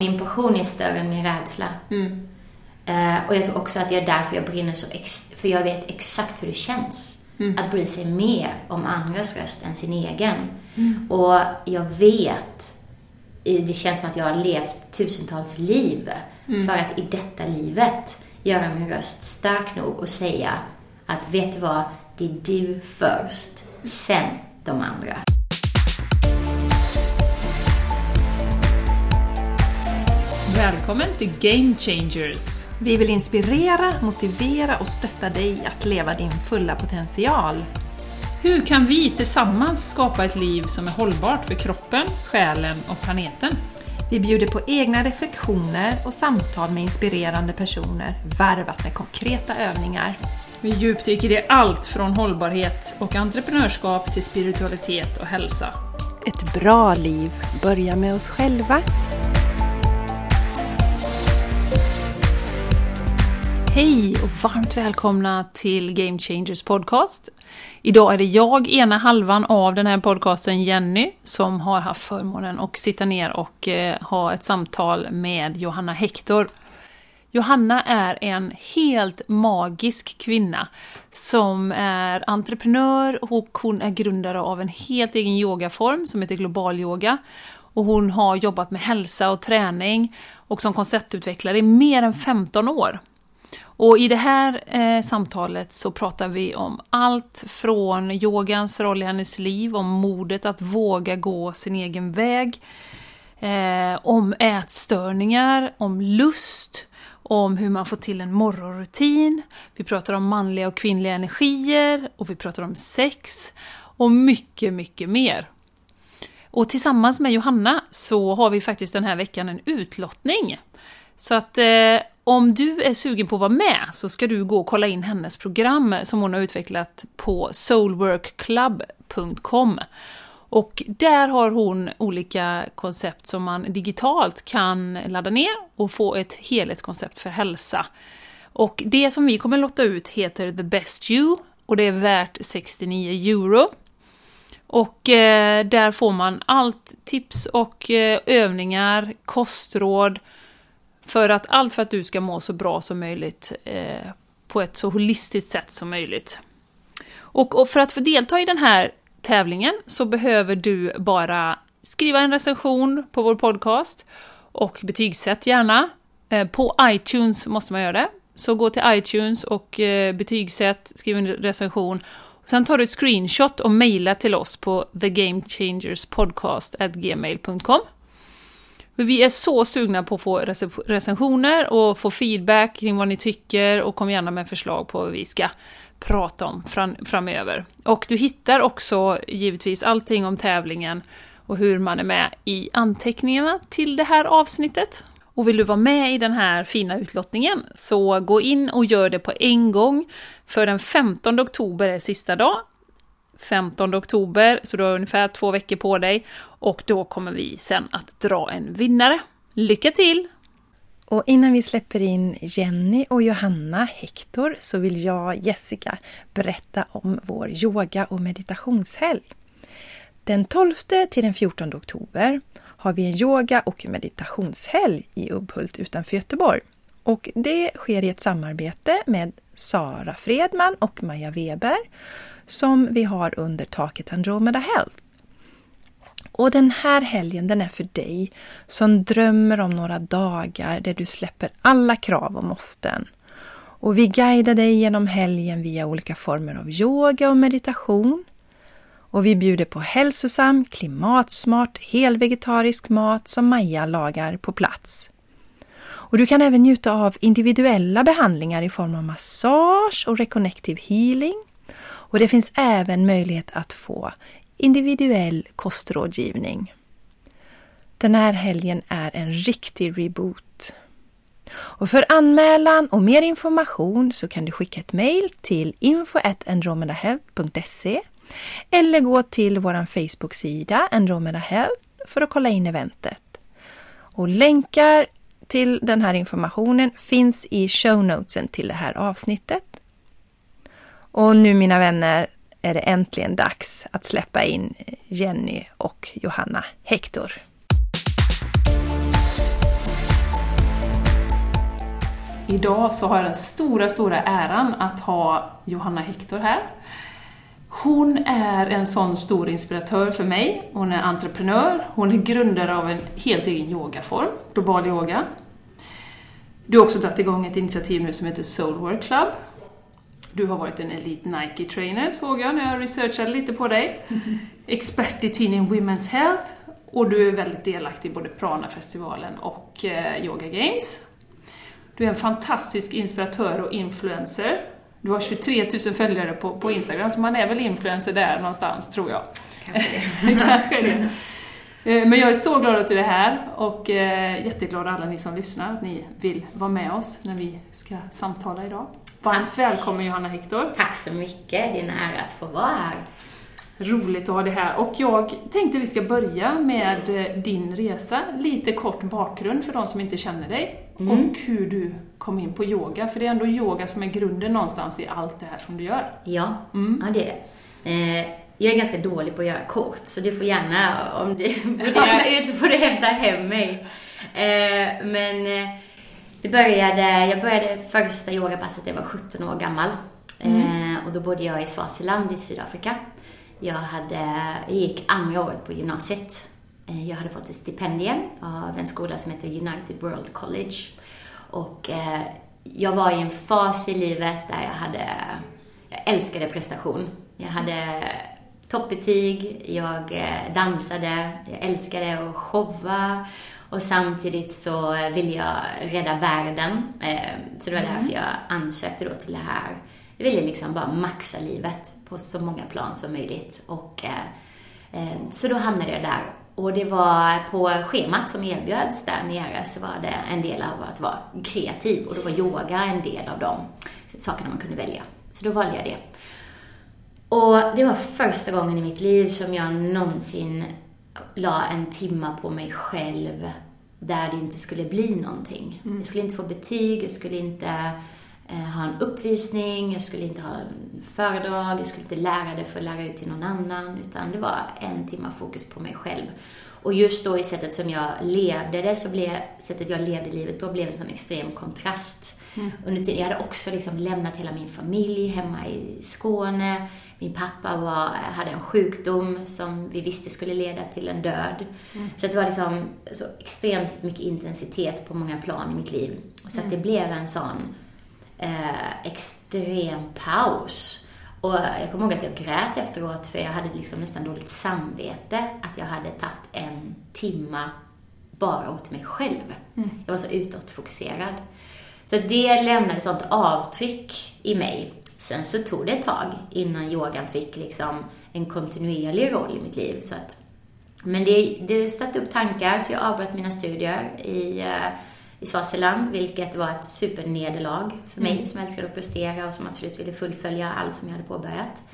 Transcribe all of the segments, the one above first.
Min passion är större än min rädsla. Mm. Eh, och jag tror också att det är därför jag brinner så ex- för jag vet exakt hur det känns. Mm. Att bry sig mer om andras röst än sin egen. Och jag vet, det känns som att jag har levt tusentals liv för att i detta livet göra min röst stark nog och säga att vet du vad, det är du först, sen de andra. Välkommen till Game Changers! Vi vill inspirera, motivera och stötta dig att leva din fulla potential. Hur kan vi tillsammans skapa ett liv som är hållbart för kroppen, själen och planeten? Vi bjuder på egna reflektioner och samtal med inspirerande personer, varvat med konkreta övningar. Vi djupdyker i allt från hållbarhet och entreprenörskap till spiritualitet och hälsa. Ett bra liv börjar med oss själva. Hej och varmt välkomna till Game Changers podcast. Idag är det jag, ena halvan av den här podcasten, Jenny, som har haft förmånen att sitta ner och eh, ha ett samtal med Johanna Hector. Johanna är en helt magisk kvinna som är entreprenör och hon är grundare av en helt egen yogaform som heter global yoga. Och hon har jobbat med hälsa och träning och som konceptutvecklare i mer än 15 år. Och i det här eh, samtalet så pratar vi om allt från yogans roll i hennes liv, om modet att våga gå sin egen väg, eh, om ätstörningar, om lust, om hur man får till en morgonrutin. Vi pratar om manliga och kvinnliga energier och vi pratar om sex och mycket, mycket mer. Och tillsammans med Johanna så har vi faktiskt den här veckan en utlottning. Så att eh, om du är sugen på att vara med så ska du gå och kolla in hennes program som hon har utvecklat på soulworkclub.com. Och där har hon olika koncept som man digitalt kan ladda ner och få ett helhetskoncept för hälsa. Och det som vi kommer lotta ut heter The Best You och det är värt 69 euro. Och eh, där får man allt tips och eh, övningar, kostråd, för att allt för att du ska må så bra som möjligt eh, på ett så holistiskt sätt som möjligt. Och, och för att få delta i den här tävlingen så behöver du bara skriva en recension på vår podcast och betygsätt gärna. Eh, på iTunes måste man göra det. Så gå till iTunes och eh, betygsätt, skriv en recension. Och sen tar du ett screenshot och mejla till oss på thegamechangerspodcast.gmail.com. Vi är så sugna på att få recensioner och få feedback kring vad ni tycker och kom gärna med förslag på vad vi ska prata om fram- framöver. Och du hittar också givetvis allting om tävlingen och hur man är med i anteckningarna till det här avsnittet. Och vill du vara med i den här fina utlottningen så gå in och gör det på en gång, för den 15 oktober är sista dag. 15 oktober, så du har ungefär två veckor på dig. Och då kommer vi sen att dra en vinnare. Lycka till! Och innan vi släpper in Jenny och Johanna Hector så vill jag, Jessica, berätta om vår yoga och meditationshelg. Den 12 till den 14 oktober har vi en yoga och meditationshelg i Ubbhult utanför Göteborg. Och det sker i ett samarbete med Sara Fredman och Maja Weber som vi har under taket Andromeda Health. Och den här helgen den är för dig som drömmer om några dagar där du släpper alla krav och måsten. Och vi guidar dig genom helgen via olika former av yoga och meditation. Och vi bjuder på hälsosam, klimatsmart, helvegetarisk mat som Maja lagar på plats. Och du kan även njuta av individuella behandlingar i form av massage och reconnective healing. Och det finns även möjlighet att få individuell kostrådgivning. Den här helgen är en riktig reboot. Och för anmälan och mer information så kan du skicka ett mejl till info.andromedahealth.se eller gå till vår Facebook-sida Andromeda Health för att kolla in eventet. Och länkar till den här informationen finns i show notesen till det här avsnittet. Och nu mina vänner är det äntligen dags att släppa in Jenny och Johanna Hector. Idag så har jag den stora, stora äran att ha Johanna Hector här. Hon är en sån stor inspiratör för mig. Hon är entreprenör, hon är grundare av en helt egen yogaform, global yoga. Du har också dragit igång ett initiativ nu som heter Soulwork Club. Du har varit en Elite Nike-trainer såg jag när jag researchade lite på dig. Expert i tidningen Women's Health och du är väldigt delaktig i både Prana-festivalen och eh, Yoga Games. Du är en fantastisk inspiratör och influencer. Du har 23 000 följare på, på Instagram, så man är väl influencer där någonstans, tror jag. Kanske det. Kanske det. Eh, Men jag är så glad att du är här och eh, jätteglad alla ni som lyssnar att ni vill vara med oss när vi ska samtala idag. Varmt välkommen Johanna Hector. Tack så mycket. Det är en ära att få vara här. Roligt att ha dig här. Och jag tänkte vi ska börja med eh, din resa. Lite kort bakgrund för de som inte känner dig. Mm. Och hur du kom in på yoga. För det är ändå yoga som är grunden någonstans i allt det här som du gör. Ja, Mm. ja det är det. Eh, jag är ganska dålig på att göra kort, så du får gärna, om du broderar ut, så får du hämta hem mig. Eh, men det började, jag började första yogapasset när jag var 17 år gammal. Eh, och då bodde jag i Swaziland i Sydafrika. Jag, hade, jag gick andra året på gymnasiet. Eh, jag hade fått ett stipendium av en skola som heter United World College. Och eh, jag var i en fas i livet där jag hade, jag älskade prestation. Jag hade toppbetyg, jag eh, dansade, jag älskade att showa och samtidigt så ville jag rädda världen. Eh, Så det var därför jag ansökte då till det här. Jag ville liksom bara maxa livet på så många plan som möjligt. Och, eh, eh, så då hamnade jag där. Och det var på schemat som erbjöds där nere så var det en del av att vara kreativ och då var yoga en del av de sakerna man kunde välja. Så då valde jag det. Och det var första gången i mitt liv som jag någonsin la en timma på mig själv där det inte skulle bli någonting. Jag skulle inte få betyg, jag skulle inte eh, ha en uppvisning, jag skulle inte ha en föredrag, jag skulle inte lära det för att lära ut till någon annan, utan det var en timma fokus på mig själv. Och just då i sättet som jag levde det, så blev sättet jag levde livet på blev en sån extrem kontrast. Under tiden, jag hade också liksom lämnat hela min familj hemma i Skåne. Min pappa var, hade en sjukdom som vi visste skulle leda till en död. Så att det var liksom så extremt mycket intensitet på många plan i mitt liv. Så att det blev en sån eh, extrem paus. Och jag kommer ihåg att jag grät efteråt för jag hade liksom nästan dåligt samvete att jag hade tagit en timma bara åt mig själv. Jag var så utåtfokuserad. Så det lämnade ett sånt avtryck i mig. Sen så tog det ett tag innan yogan fick liksom en kontinuerlig roll i mitt liv. Så att, men det, det satte upp tankar, så jag avbröt mina studier i, eh, i Swaziland, vilket var ett supernederlag för mig som älskade att prestera och som absolut ville fullfölja allt som jag hade påbörjat.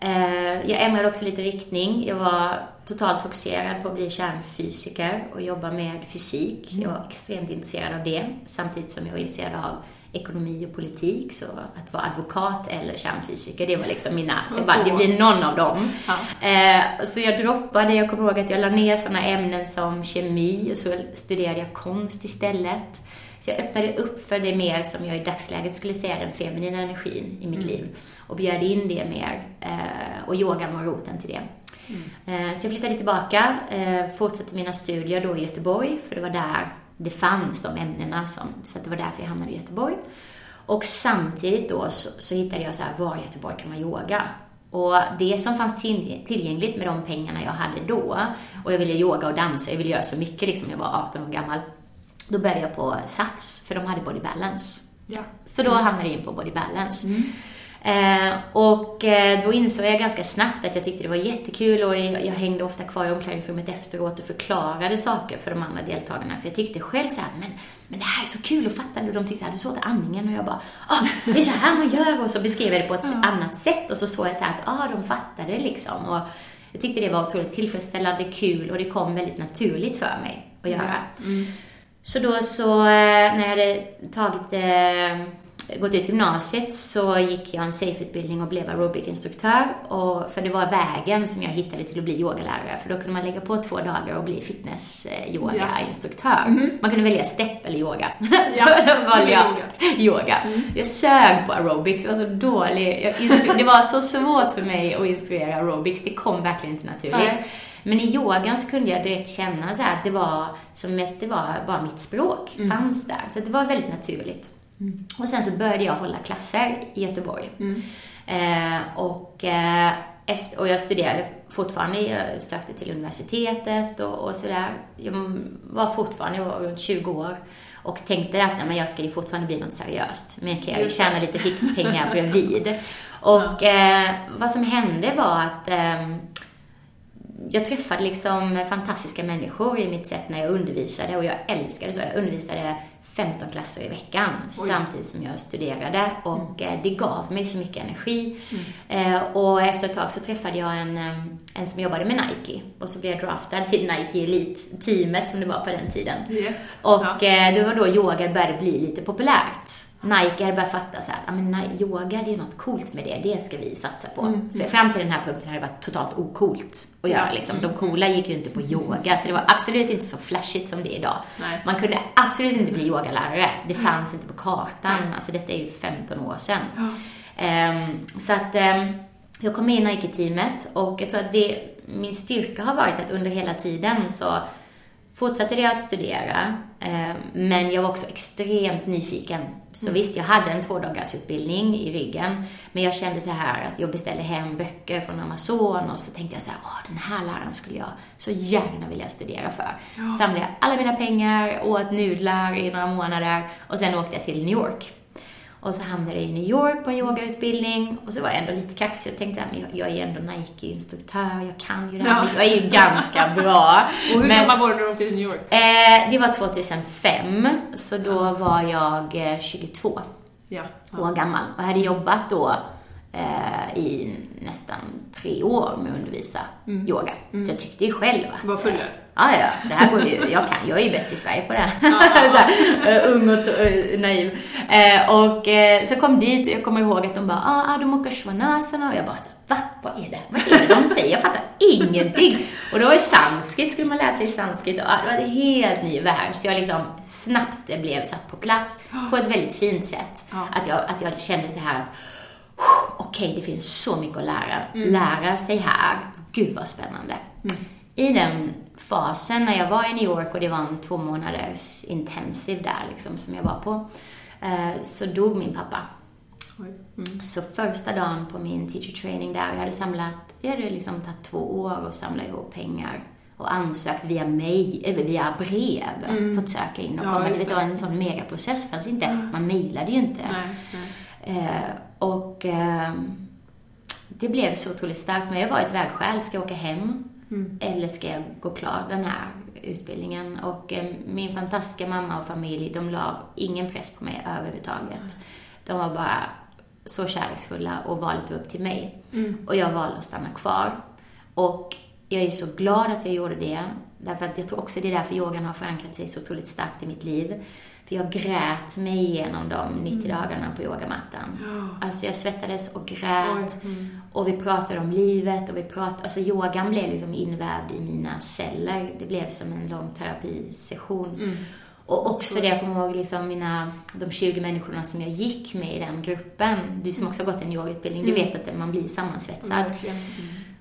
Eh, Jag ändrade också lite riktning. Jag var totalt fokuserad på att bli kärnfysiker och jobba med fysik. Jag var extremt intresserad av det, samtidigt som jag var intresserad av ekonomi och politik. Så att vara advokat eller kärnfysiker, det var liksom mina... Så jag bara, det blir någon av dem. Ja. Eh, Så jag droppade, jag kommer ihåg att jag la ner sådana ämnen som kemi och så studerade jag konst istället. Så jag öppnade upp för det mer som jag i dagsläget skulle säga den feminina energin i mitt liv och bjöd in det mer. eh, Och yogan var roten till det. Eh, Så jag flyttade tillbaka, fortsatte mina studier då i Göteborg, för det var där det fanns de ämnena, som, så det var därför jag hamnade i Göteborg. Och samtidigt då så, så hittade jag så här, var i Göteborg kan man yoga? Och det som fanns till, tillgängligt med de pengarna jag hade då, och jag ville yoga och dansa, jag ville göra så mycket liksom, jag var 18 år gammal. Då började jag på Sats, för de hade Body Balance. Ja. Så då hamnade jag in på Body Balance. Eh, och eh, då insåg jag ganska snabbt att jag tyckte det var jättekul och jag, jag hängde ofta kvar i omklädningsrummet efteråt och förklarade saker för de andra deltagarna. För jag tyckte själv så här, men, men det här är så kul att fatta. Och de tyckte så här, du såg andningen och jag bara, ah, det är så här man gör. Och så beskrev jag det på ett annat sätt och så såg jag så här att, ah, de fattade liksom. Och jag tyckte det var otroligt tillfredsställande, kul och det kom väldigt naturligt för mig att göra. Så då så, eh, när jag hade tagit eh, gått ut gymnasiet så gick jag en SAFE-utbildning och blev aerobic-instruktör. Och, för det var vägen som jag hittade till att bli yogalärare. För då kunde man lägga på två dagar och bli fitness-yoga-instruktör. Mm. Man kunde välja step eller yoga. Ja, så då valde jag yoga. yoga. Jag sög på aerobics, jag var så dålig. Det var så svårt för mig att instruera aerobics, det kom verkligen inte naturligt. Nej. Men i yogan så kunde jag direkt känna så att det var som att det var bara mitt språk fanns där. Så det var väldigt naturligt. Och sen så började jag hålla klasser i Göteborg. Eh, och, eh, efter, och jag studerade fortfarande, jag sökte till universitetet och, och sådär. Jag var fortfarande, jag var runt 20 år. Och tänkte att nej, men jag ska ju fortfarande bli något seriöst. Men kan jag ju tjäna lite fickpengar bredvid. Och eh, vad som hände var att ehm, jag träffade liksom fantastiska människor i mitt sätt när jag undervisade och jag älskade så. Jag undervisade 15 klasser i veckan Oj. samtidigt som jag studerade och eh, det gav mig så mycket energi. Eh, och efter ett tag så träffade jag en, eh, en som jobbade med Nike och så blev jag draftad till Nike Elite-teamet som det var på den tiden. Yes. Och ja. eh, det var då yoga började bli lite populärt. Nike hade börjat fatta så här, att men yoga, det är något coolt med det, det ska vi satsa på. För fram till den här punkten hade det varit totalt ocoolt att göra. Liksom. De coola gick ju inte på yoga, så det var absolut inte så flashigt som det är idag. Nej. Man kunde absolut inte bli yogalärare, det fanns inte på kartan. Alltså detta är ju 15 år sedan. Ehm, så att ehm, jag kom med i Nike-teamet och jag tror att det, min styrka har varit att under hela tiden så fortsatte jag att studera, eh, men jag var också extremt nyfiken. Så visst, jag hade en tvådagarsutbildning i ryggen, men jag kände så här att jag beställde hem böcker från Amazon och så tänkte jag så här, åh, den här läraren skulle jag så gärna vilja studera för. Samlade jag alla mina pengar, åt nudlar i några månader och sen åkte jag till New York. Och så hamnade jag i New York på en yogautbildning och så var jag ändå lite kaxig och tänkte att jag, är ju ändå Nike-instruktör, jag kan ju det här, Ja. jag är ju ganska bra. Och hur Men- gammal var du när du åkte till New York? Eh, det var 2005, så då var jag eh, 22 Ja. ja. år gammal och hade jobbat då eh, i nästan tre år med att undervisa yoga. Så jag tyckte ju själv att... Du var fullärd? Ja, ja, det här går ju, jag kan, jag är ju bäst i Sverige på det här. här eh, ung och eh, naiv. Eh, och eh, så kom dit jag kommer ihåg att de bara, ah, Adho Mukha Svanasana och jag bara, va? Vad är det? Vad är det de säger? Jag fattar ingenting. Och då var det sanskrit, skulle man läsa i sanskrit och ah, det var en helt ny värld. Så jag liksom snabbt blev satt på plats på ett väldigt fint sätt. Att, jag, att jag kände så här att okej, det finns så mycket att lära, lära sig här. Gud vad spännande. I den fasen när jag var i New York och det var en två månaders intensiv där liksom som jag var på, eh, så dog min pappa. Mm. Så första dagen på min teacher training där, jag hade samlat, det hade liksom tagit två år att samla ihop pengar och ansökt via mig, eller via brev, fått söka in och Ja, komma. Det var en sån megaprocess, det fanns inte, man mejlade ju inte. Nej, nej. Eh, och ehm, det blev så otroligt starkt. Men jag var ett vägskäl. Ska jag åka hem? Eller ska jag gå klar den här utbildningen? Och eh, min fantastiska mamma och familj, de la ingen press på mig överhuvudtaget. De var bara så kärleksfulla och var lite upp till mig. Och jag valde att stanna kvar. Och jag är så glad att jag gjorde det. Därför att jag tror också det är därför yogan har förankrat sig så otroligt starkt i mitt liv. För jag grät mig igenom de 90 dagarna på yogamattan. Alltså jag svettades och grät. Och vi pratade om livet och vi pratade, alltså yogan blev liksom invävd i mina celler. Det blev som en lång terapisession. Och också det, jag kommer ihåg liksom mina, de 20 människorna som jag gick med i den gruppen. Du som också har gått en yogautbildning, du vet att man blir sammansvetsad. Mm.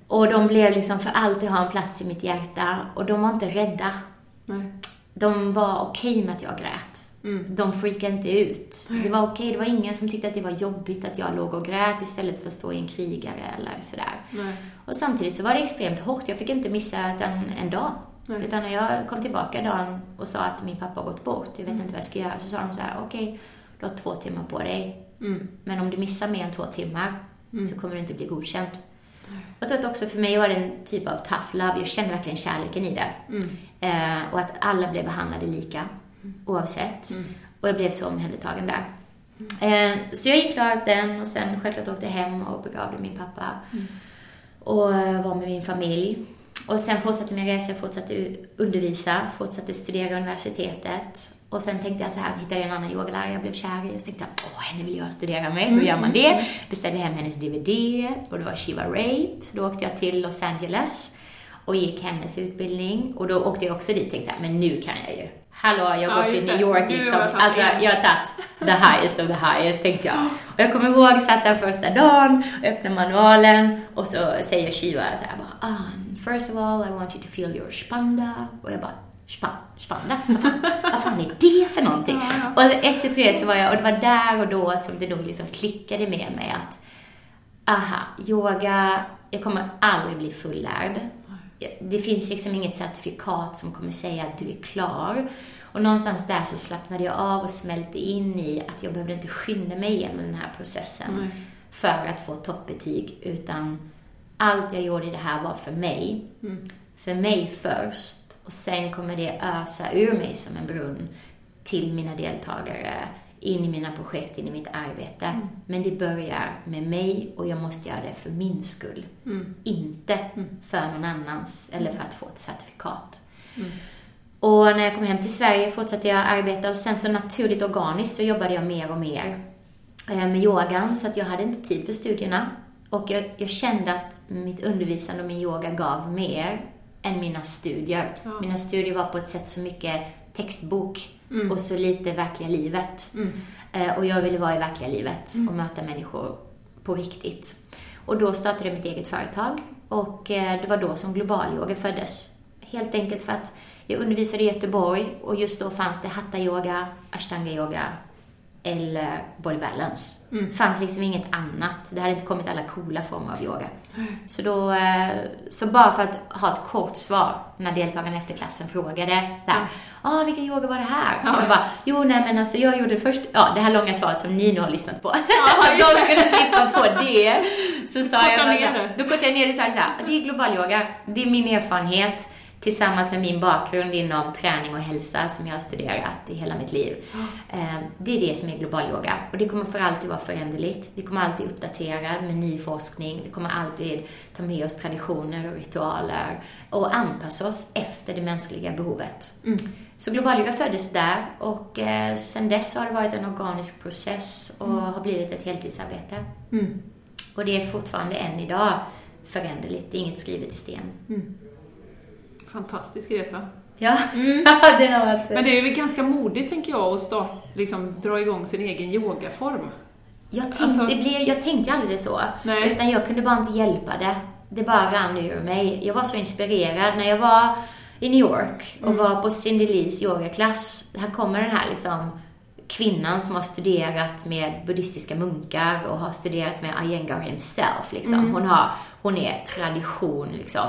Och de blev liksom för alltid ha en plats i mitt hjärta. Och de var inte rädda. Nej. De var okej med att jag grät. Mm. De freakade inte ut. Det var okej, det var ingen som tyckte att det var jobbigt att jag låg och grät istället för att stå i en krigare eller sådär. Nej. Och samtidigt så var det extremt hårt. Jag fick inte missa en, en dag. Nej. Utan när jag kom tillbaka dagen och sa att min pappa har gått bort, jag vet inte vad jag ska göra, så sa de så här: okej, du har två timmar på dig. Mm. Men om du missar mer än två timmar så kommer du inte bli godkänd. Jag tror att också för mig var det en typ av tough love. Jag kände verkligen kärleken i det. Mm. Eh, och att alla blev behandlade lika, oavsett. Och jag blev så omhändertagen där. Eh, så jag gick klart den och sen självklart åkte hem och begravde min pappa. Och eh, var med min familj. Och sen fortsatte min resa, jag fortsatte undervisa, fortsatte studera universitetet. Och sen tänkte jag så här, hittade en annan yogalärare jag blev kär i. Och så tänkte jag, åh, henne vill jag studera med. Hur gör man det? Beställde hem hennes DVD och det var Shiva Rape. Så då åkte jag till Los Angeles och gick hennes utbildning. Och då åkte jag också dit och tänkte så här, men nu kan jag ju. Hallå, jag har Ja, gått till New. York Nu liksom. jag Alltså, jag har tagit the highest of the highest, tänkte jag. Och jag kommer ihåg, satt där första dagen, öppnade manualen och så säger Shiva så här bara, um, first of all I want you to feel your spanda. Och jag bara, spa, spanda? Vad fan, vad fan är det för någonting? Och ett till tre så var jag, och det var där och då som det nog liksom klickade med mig att, aha, yoga, jag kommer aldrig bli fullärd. Det finns liksom inget certifikat som kommer säga att du är klar. Och någonstans där så slappnade jag av och smälte in i att jag behövde inte skynda mig igenom den här processen Nej. för att få toppbetyg, utan allt jag gjorde i det här var för mig. För mig först. Och sen kommer det ösa ur mig som en brunn till mina deltagare, in i mina projekt, in i mitt arbete. Men det börjar med mig och jag måste göra det för min skull. Inte för någon annans eller för att få ett certifikat. Och när jag kom hem till Sverige fortsatte jag arbeta och sen så naturligt organiskt så jobbade jag mer och mer eh, med yogan så att jag hade inte tid för studierna. Och jag, jag kände att mitt undervisande och min yoga gav mer än mina studier. Ja. Mina studier var på ett sätt så mycket textbok Mm. och så lite verkliga livet. Eh, Och jag ville vara i verkliga livet och möta människor på riktigt. Och då startade jag mitt eget företag och eh, det var då som global yoga föddes. Helt enkelt för att jag undervisade i Göteborg och just då fanns det hatta yoga, ashtanga yoga eller body balance. Det fanns liksom inget annat. Det hade inte kommit alla coola former av yoga. Så då, eh, så bara för att ha ett kort svar när deltagarna efter klassen frågade där, ah, vilken yoga var det här? Så jag bara, jo nej men alltså jag gjorde först, ja det här långa svaret som ni nu har lyssnat på. så att de skulle slippa få det. Så sa jag bara, då kortade jag ner det så här, så här, det är global yoga, det är min erfarenhet tillsammans med min bakgrund inom träning och hälsa som jag har studerat i hela mitt liv. Eh, Det är det som är global yoga. Och det kommer för alltid vara föränderligt. Vi kommer alltid uppdatera med ny forskning. Vi kommer alltid ta med oss traditioner och ritualer och anpassa oss efter det mänskliga behovet. Så global yoga föddes där och eh, sen dess har det varit en organisk process och har blivit ett heltidsarbete. Mm. Och det är fortfarande än idag föränderligt. Det är inget skrivet i sten. Fantastisk resa. Ja, den har varit... Men det är ju ganska modigt, tänker jag, att start, liksom, dra igång sin egen yogaform. Jag tänkte, Alltså- det blev, jag tänkte aldrig det så. Nej. Utan jag kunde bara inte hjälpa det. Det bara rann ur mig. Jag var så inspirerad. När jag var i New York och var på Cindy Lees yogaklass. Här kommer den här liksom kvinnan som har studerat med buddhistiska munkar och har studerat med Iyengar himself. Liksom. Hon, har, hon är tradition, liksom.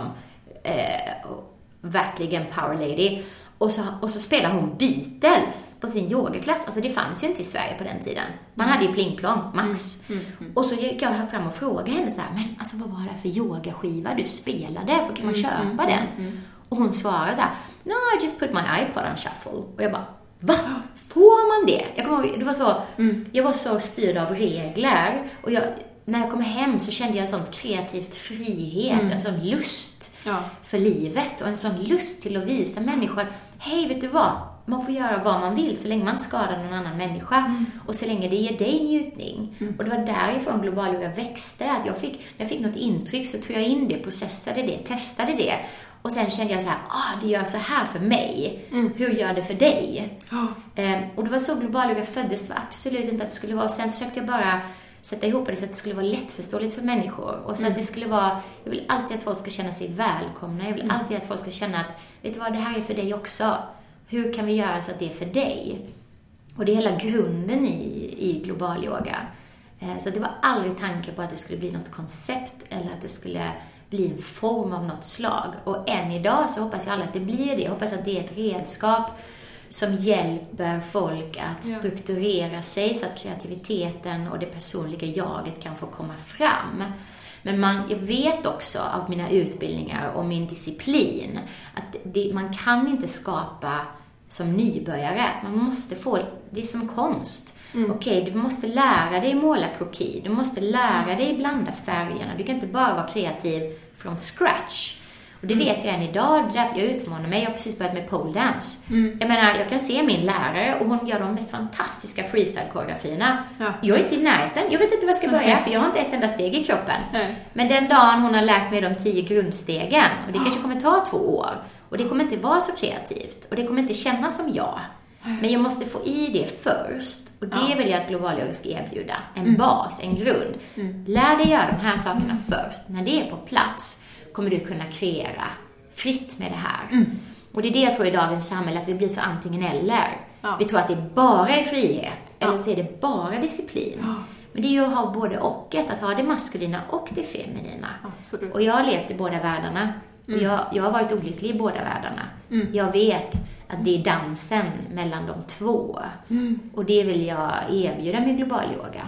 Eh, och verkligen power lady. Och så, och så spelar hon Beatles på sin yogaklass. Alltså det fanns ju inte i Sverige på den tiden. Man hade ju Pling Plong, max. Och så gick jag fram och frågade henne så här, men alltså vad var det för yogaskiva du spelade? Var kan man köpa den? Och hon svarade så här, no I just put my iPod on shuffle. Och jag bara, va? Får man det? Jag kommer ihåg, det var så, jag var så styrd av regler. Och jag, när jag kom hem så kände jag sånt kreativt frihet, en sån lust Ja. för livet och en sån lust till att visa människor att, hej, vet du vad? Man får göra vad man vill så länge man inte skadar någon annan människa och så länge det ger dig njutning. Och det var därifrån global yoga växte, att jag fick, när jag fick något intryck så tog jag in det, processade det, testade det. Och sen kände jag så här, ah, det gör så här för mig. Hur gör det för dig? Ja. Eh, och det var så global yoga föddes. Det var absolut inte att det skulle vara... Sen försökte jag bara sätta ihop det så att det skulle vara lättförståeligt för människor. Och så att det skulle vara... Jag vill alltid att folk ska känna sig välkomna. Jag vill alltid att folk ska känna att, vet du vad, det här är för dig också. Hur kan vi göra så att det är för dig? Och det är hela grunden i, i global yoga. Eh, Så det var aldrig tanke på att det skulle bli något koncept eller att det skulle bli en form av något slag. Och än idag så hoppas jag alla att det blir det. Jag hoppas att det är ett redskap som hjälper folk att Ja. strukturera sig så att kreativiteten och det personliga jaget kan få komma fram. Men man, jag vet också av mina utbildningar och min disciplin att det, man kan inte skapa som nybörjare. Man måste få, det är som konst. Okej, du måste lära dig måla kroki, du måste lära dig blanda färgerna. Du kan inte bara vara kreativ från scratch. Och det vet jag än idag, det är därför jag utmanar mig. Jag har precis börjat med pole dance. Jag menar, jag kan se min lärare och hon gör de mest fantastiska freestyle-koreografierna. Ja. Jag är inte i närheten, jag vet inte var jag ska börja, för jag har inte ett enda steg i kroppen. Nej. Men den dagen hon har lärt mig de tio grundstegen, och det kanske kommer ta två år, och det kommer inte vara så kreativt, och det kommer inte kännas som jag. Men jag måste få i det först. Och det Ja. vill jag att Globalyoga ska erbjuda. En bas, en grund. Lär dig göra de här sakerna först. När det är på plats kommer du kunna kreera fritt med det här. Och det är det jag tror i dagens samhälle, att vi blir så antingen eller. Ja. Vi tror att det bara är frihet, Ja. eller så är det bara disciplin. Ja. Men det är ju att ha både och, att ha det maskulina och det feminina. Absolut. Och jag har levt i båda världarna. Och jag, jag har varit olycklig i båda världarna. Jag vet att det är dansen mellan de två. Och det vill jag erbjuda med global yoga.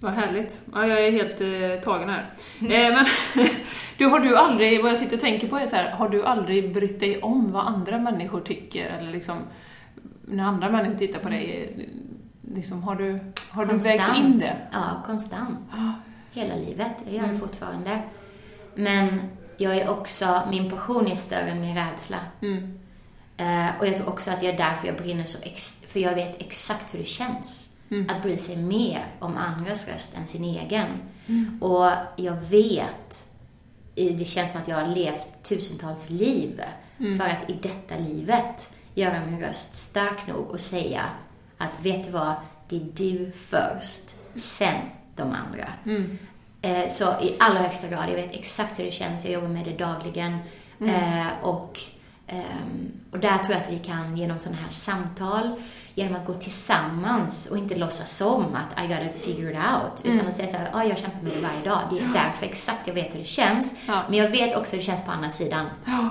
Vad härligt. Ja, jag är helt eh, tagen här. Eh, men, du, har du aldrig, vad jag sitter och tänker på är så här, har du aldrig brytt dig om vad andra människor tycker? Eller liksom, när andra människor tittar på dig, eh, liksom, har du, har du vägt in det? Ja, konstant. Hela livet. Jag gör det fortfarande. Men jag är också, min passion är större än min rädsla. Mm. Eh, och jag tror också att det är därför jag brinner så ex- för jag vet exakt hur det känns. Att bry sig mer om andras röst än sin egen. Och jag vet, det känns som att jag har levt tusentals liv för att i detta livet göra min röst stark nog och säga att vet du vad, det är du först, sen de andra. Eh, Så i allra högsta grad, jag vet exakt hur det känns, jag jobbar med det dagligen. Eh, och, ehm, och där tror jag att vi kan genom sådana här samtal, genom att gå tillsammans och inte låtsas som att I figure it out, utan att säga såhär, ja, jag kämpar med det varje dag. Det är därför exakt jag vet hur det känns. Ja. Men jag vet också hur det känns på andra sidan. Ja,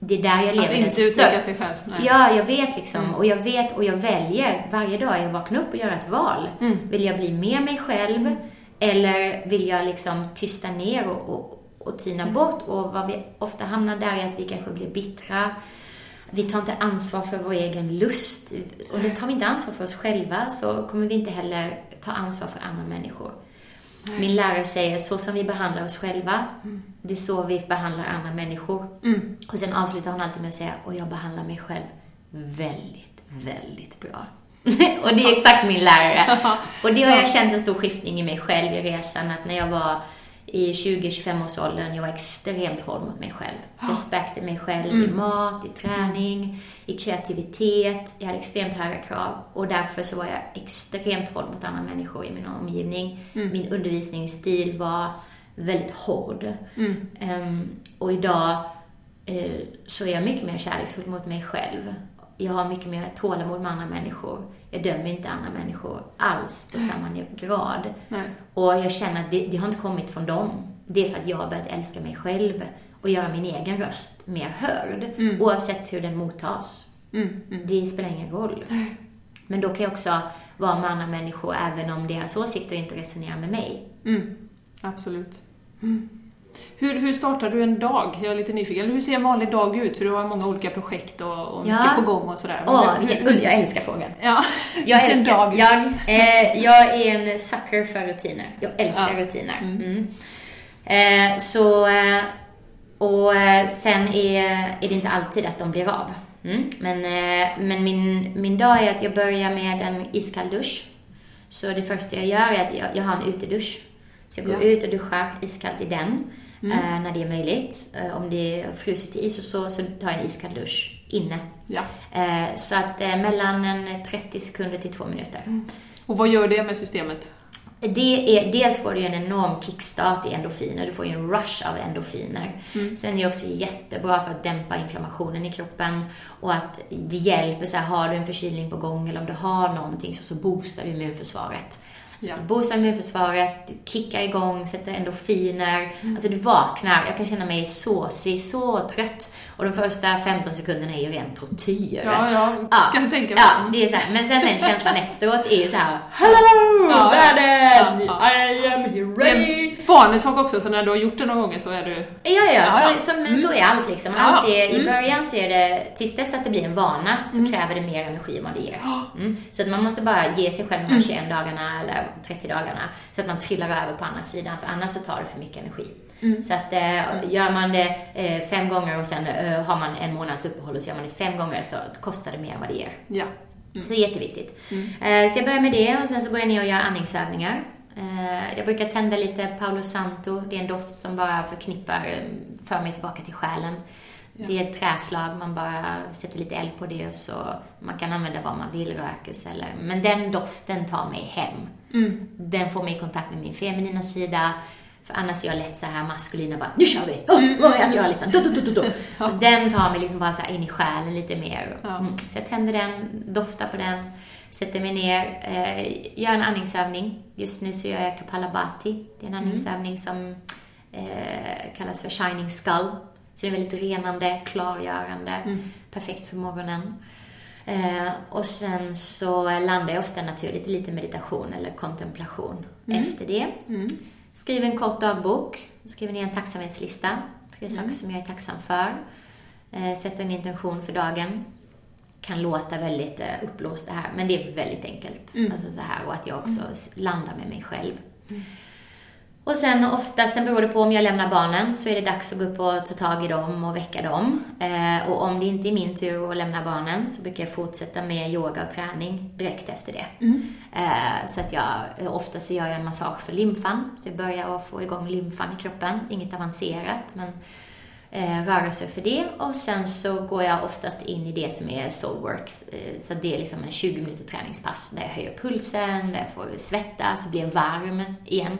Det är där jag lever den inte stö- uttrycka sig själv. Nej. Ja, jag vet liksom. Och jag vet och jag väljer varje dag jag vaknar upp och gör ett val. Vill jag bli mer mig själv eller vill jag liksom tysta ner och, och, och tyna bort? Och vad vi ofta hamnar där är att vi kanske blir bittra. Vi tar inte ansvar för vår egen lust. Och det tar vi inte ansvar för oss själva så kommer vi inte heller ta ansvar för andra människor. Min lärare säger, så som vi behandlar oss själva, det är så vi behandlar andra människor. Mm. Och sen avslutar hon alltid med att säga, och jag behandlar mig själv väldigt, väldigt bra. och det är exakt min lärare. Och det har jag känt en stor skiftning i mig själv i resan, att när jag var i 20-25 års åldern, jag var extremt hård mot mig själv. Respekt i mig själv, i mat, i träning, i kreativitet. Jag hade extremt höga krav och därför så var jag extremt hård mot andra människor i min omgivning. Min undervisningsstil var väldigt hård. Ehm, och idag eh, så är jag mycket mer kärleksfull mot mig själv. Jag har mycket mer tålamod med andra människor. Jag dömer inte andra människor alls på samma grad. Nej. Och jag känner att det, det har inte kommit från dem. Det är för att jag har börjat älska mig själv och göra min egen röst mer hörd. Oavsett hur den mottas. Mm. Mm. Det spelar ingen roll. Men då kan jag också vara med andra människor även om deras åsikter inte resonerar med mig. Mm. Absolut. Mm. Hur, hur startar du en dag? Jag är lite nyfiken. Eller hur ser en vanlig dag ut? För du har många olika projekt och, och Ja. mycket på gång och sådär. Åh, Hur- vilken ull, jag älskar frågan. Ja, Jag älskar, dag jag, eh, jag är en sucker för rutiner. Jag älskar Ja. rutiner. Mm. Eh, så, eh, och eh, sen är, är det inte alltid att de blir av. Mm. Men, eh, men min, min dag är att jag börjar med en iskall dusch. Så det första jag gör är att jag, jag har en utedusch. Så jag går Ja. ut och duschar iskallt i den. Eh, när det är möjligt. Eh, om det är frusit is och så, så tar jag en iskall dusch inne. Ja. Eh, så att eh, mellan en 30 sekunder till två minuter. Och vad gör det med systemet? Det är, dels får du en enorm kickstart i endorfiner, du får ju en rush av endorfiner. Sen är det också jättebra för att dämpa inflammationen i kroppen och att det hjälper, så här, har du en förkylning på gång eller om du har någonting så, så boostar du immunförsvaret. Ja. du boostar immunförsvaret, du kickar igång, sätter endorfiner, alltså du vaknar. Jag kan känna mig såsig, så trött. Och de första 15 sekunderna är ju ren tortyr. Ja, jag Ja. kan tänka mig. Ja, det är så här. Men sen den känslan efteråt är ju så här. Hello Ja, ja. världen! Ja, I am here ready! sak också, så när du har gjort det några gånger så är du... Ja, ja, Ja, ja. Så, så, men så är allt liksom. Ja, Allt är, I mm. början så är det, tills dess att det blir en vana, så kräver det mer energi än vad det ger. Mm. Så att man måste bara ge sig själv de här 21 dagarna eller 30 dagarna, så att man trillar över på andra sidan, för annars så tar det för mycket energi. Så att eh, gör man det eh, fem gånger och sen eh, har man en månads uppehåll och så gör man det fem gånger så kostar det mer än vad det ger. Ja. Så jätteviktigt. Eh, så jag börjar med det och sen så går jag ner och gör andningsövningar. Eh, jag brukar tända lite Paolo Santo. Det är en doft som bara förknippar, eh, för mig tillbaka till själen. Det är ett träslag, man bara sätter lite eld på det och så man kan använda vad man vill, rökelse eller... Men den doften tar mig hem. Den får mig i kontakt med min feminina sida. För annars är jag lätt så här maskulina bara, nu kör vi! Det att göra listan? Du, du, du, du, du. Så den tar mig liksom bara så in i själen lite mer. Mm. Så jag tänder den, doftar på den, sätter mig ner, eh, gör en andningsövning. Just nu så gör jag Kapalabhati. Det är en andningsövning som eh, kallas för Shining Skull. Så det är väldigt renande, klargörande, perfekt för morgonen. Eh, och sen så landar jag ofta naturligt i lite meditation eller kontemplation efter det. Skriver en kort dagbok, skriver ner en tacksamhetslista, tre saker som jag är tacksam för. Eh, sätter en intention för dagen. Kan låta väldigt eh, uppblåst det här, men det är väldigt enkelt. Alltså så här, och att jag också s- landar med mig själv. Och sen ofta, sen beror det på om jag lämnar barnen, så är det dags att gå upp och ta tag i dem och väcka dem. Eh, och om det inte är min tur att lämna barnen så brukar jag fortsätta med yoga och träning direkt efter det. Eh, så att jag, ofta så gör jag en massage för lymfan, så jag börjar att få igång lymfan i kroppen. Inget avancerat, men eh, rörelse för det. Och sen så går jag oftast in i det som är soulworks. Eh, så det är liksom en 20 minuter träningspass där jag höjer pulsen, där jag får svettas, blir varm igen.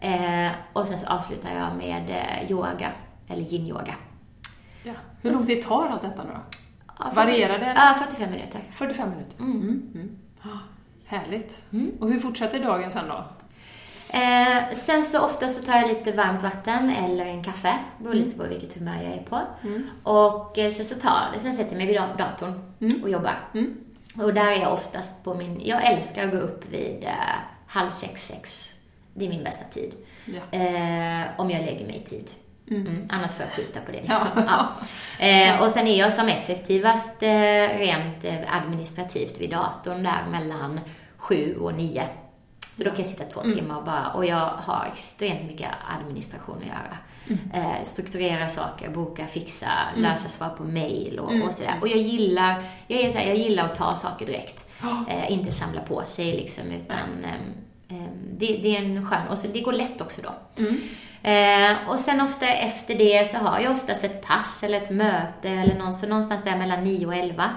Eh, och sen så avslutar jag med eh, yoga, eller yin-yoga. ja. Hur lång tid tar allt detta nu då? Ja, 40 Varierar det? Ja, 45 minuter. 45 minuter? Mm. Mm. Ah, Härligt. Och hur fortsätter dagen sen då? Eh, sen så ofta så tar jag lite varmt vatten eller en kaffe, beror lite på vilket humör jag är på. Och eh, så, så tar det, sen sätter jag mig vid da- datorn och jobbar. Och där är jag oftast på min, jag älskar att gå upp vid eh, halv sex, sex. Det är min bästa tid. Ja. Eh, om jag lägger mig i tid. Mm. Annars får jag skjuta på det liksom. Ja. Eh, och sen är jag som effektivast eh, rent eh, administrativt vid datorn där mellan sju och nio. Så då kan jag sitta två timmar och bara, och jag har extremt mycket administration att göra. Eh, strukturera saker, boka, fixa, lösa svar på mail och, och sådär. Och jag gillar, jag, är så här, jag gillar att ta saker direkt. Eh, inte samla på sig liksom, utan det, det är en skön, och så det går lätt också då. Eh, och sen ofta efter det så har jag oftast ett pass eller ett möte eller någon, så någonstans där mellan 9 och 11.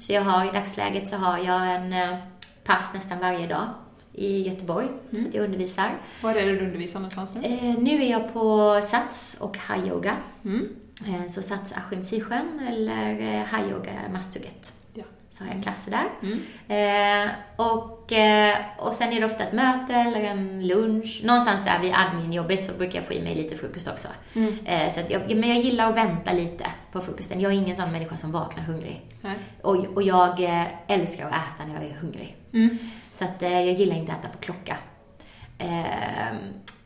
Så jag har i dagsläget så har jag en eh, pass nästan varje dag i Göteborg, så att jag undervisar. Var är det du undervisar någonstans nu? Eh, nu är jag på Sats och high-yoga. Mm. Eh, så Sats Askim Sisjön eller eh, high-yoga Masthugget. Så har jag klasser där. Eh, och, eh, och sen är det ofta ett möte eller en lunch. Någonstans där vid adminjobbet så brukar jag få i mig lite frukost också. Eh, så jag, men jag gillar att vänta lite på frukosten. Jag är ingen sån människa som vaknar hungrig. Nej. Och, och jag eh, älskar att äta när jag är hungrig. Så att eh, jag gillar inte att äta på klocka. Eh,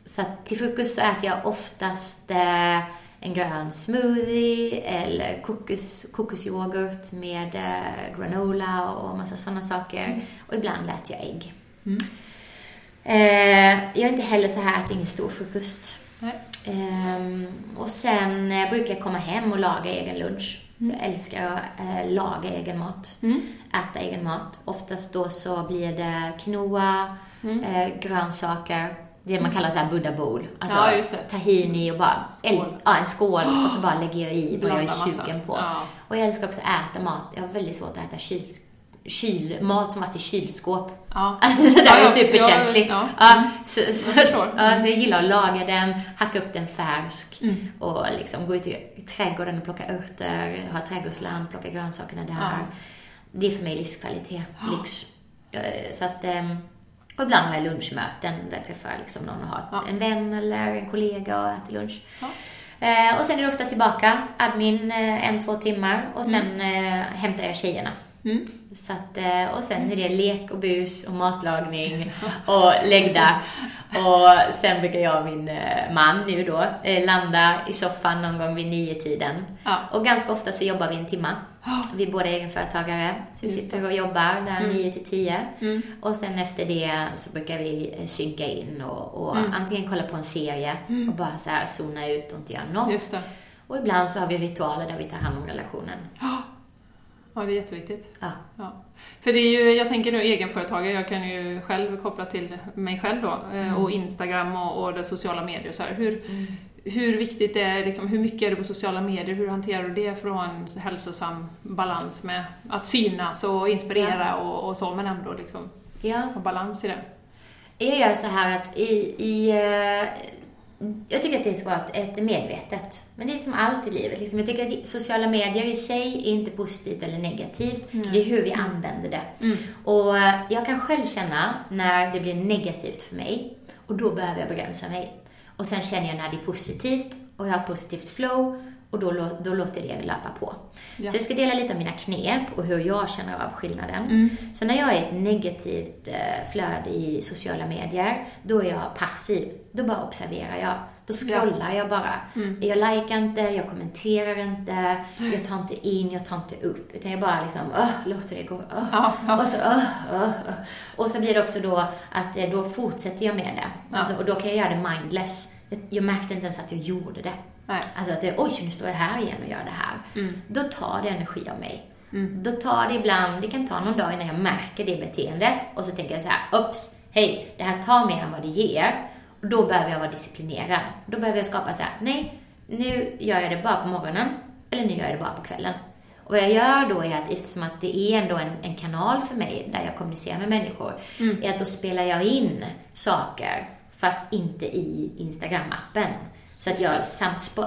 så att till frukost så äter jag oftast en grön smoothie eller kokos, kokosyoghurt med eh, granola och massa sådana saker. Och ibland äter jag ägg. Eh, jag är inte heller så här att ingen stor frukost. Ehm, och sen eh, brukar jag komma hem och laga egen lunch. Jag älskar att eh, laga egen mat. Äta egen mat. Oftast då så blir det quinoa, eh, grönsaker, det man kallar så här buddha bowl. Alltså Ja, det. tahini och bara, Skål. ja, en skål och så bara lägger jag i vad jag är sugen på. Ja. Och jag älskar också att äta mat. Jag har väldigt svårt att äta kyls, kyl, mat som varit i kylskåp. Ja. Alltså, Ja, är ja, jag superkänslig. ja, Ja, så, så, Jag jag gillar att laga den, hacka upp den färsk Mm. och liksom gå ut i trädgården och plocka örter, ha trädgårdsland, plocka grönsakerna där. Det är för mig livskvalitet, lyx. Eh, Så att, ehm, och ibland har jag lunchmöten där jag träffar liksom någon och har Ja. en vän eller en kollega och äter lunch. Ja. Eh, och sen är det ofta tillbaka, admin eh, en, två timmar och sen eh, hämtar jag tjejerna. Mm. Så att, eh, och sen är det lek och bus och matlagning och läggdags. Och sen brukar jag och min eh, man nu då eh, landa i soffan någon gång vid nio tiden. Ja. Och ganska ofta så jobbar vi en timma. Vi är båda egenföretagare, så vi sitter och jobbar där Mm. 9 till 10. Mm. Och sen efter det så brukar vi synka in och, och Mm. antingen kolla på en serie Mm. och bara så här zona ut och inte göra något. Och ibland så har vi ritualer där vi tar hand om relationen. Ja, Ja, det är jätteviktigt. Ja. Ja. För det är ju, jag tänker nu egenföretagare, jag kan ju själv koppla till mig själv då, eh, Mm. och Instagram och, och det sociala medier och så här. Hur, hur viktigt är liksom, hur mycket är det på sociala medier, hur hanterar du det för att ha en hälsosam balans med att synas och inspirera och, och så, men ändå liksom Ja, ha balans i det? jag gör så här att i, i eh, jag tycker att det ska vara ett, medvetet. Men det är som allt i livet. Liksom. Jag tycker att sociala medier i sig är inte positivt eller negativt. Mm. Det är hur vi använder det. Mm. Och eh, jag kan själv känna när det blir negativt för mig. Och då behöver jag begränsa mig. Och sen känner jag när det är positivt och jag har ett positivt flow. Och då, då låter det löpa på. Ja. Så jag ska dela lite av mina knep och hur jag känner av skillnaden. Mm. Så när jag är ett negativt eh, flöde i sociala medier, då är jag passiv. Då bara observerar jag. Då scrollar jag bara. Mm. Jag likar inte, jag kommenterar inte, jag tar inte in, jag tar inte upp. Utan jag bara liksom, öh, låter det gå. öh. Ja, ja. Och så, öh, öh, öh. Och så blir det också då att eh, då fortsätter jag med det. Ja. Alltså, och då kan jag göra det mindless. Jag, märkte inte ens att jag gjorde det. Nej. Alltså att det, oj, nu står jag här igen och gör det här. Mm. Då tar det energi av mig. Mm. Då tar det ibland, det kan ta någon dag innan jag märker det beteendet och så tänker jag så här, ups, hej, det här tar mer än vad det ger. Och då behöver jag vara disciplinerad. Då behöver jag skapa så här, nej, nu gör jag det bara på morgonen eller nu gör jag det bara på kvällen. Och vad jag gör då är att eftersom att det är ändå en, en kanal för mig där jag kommunicerar med människor, Mm. är att då spelar jag in saker fast inte i Instagram-appen. Så att jag,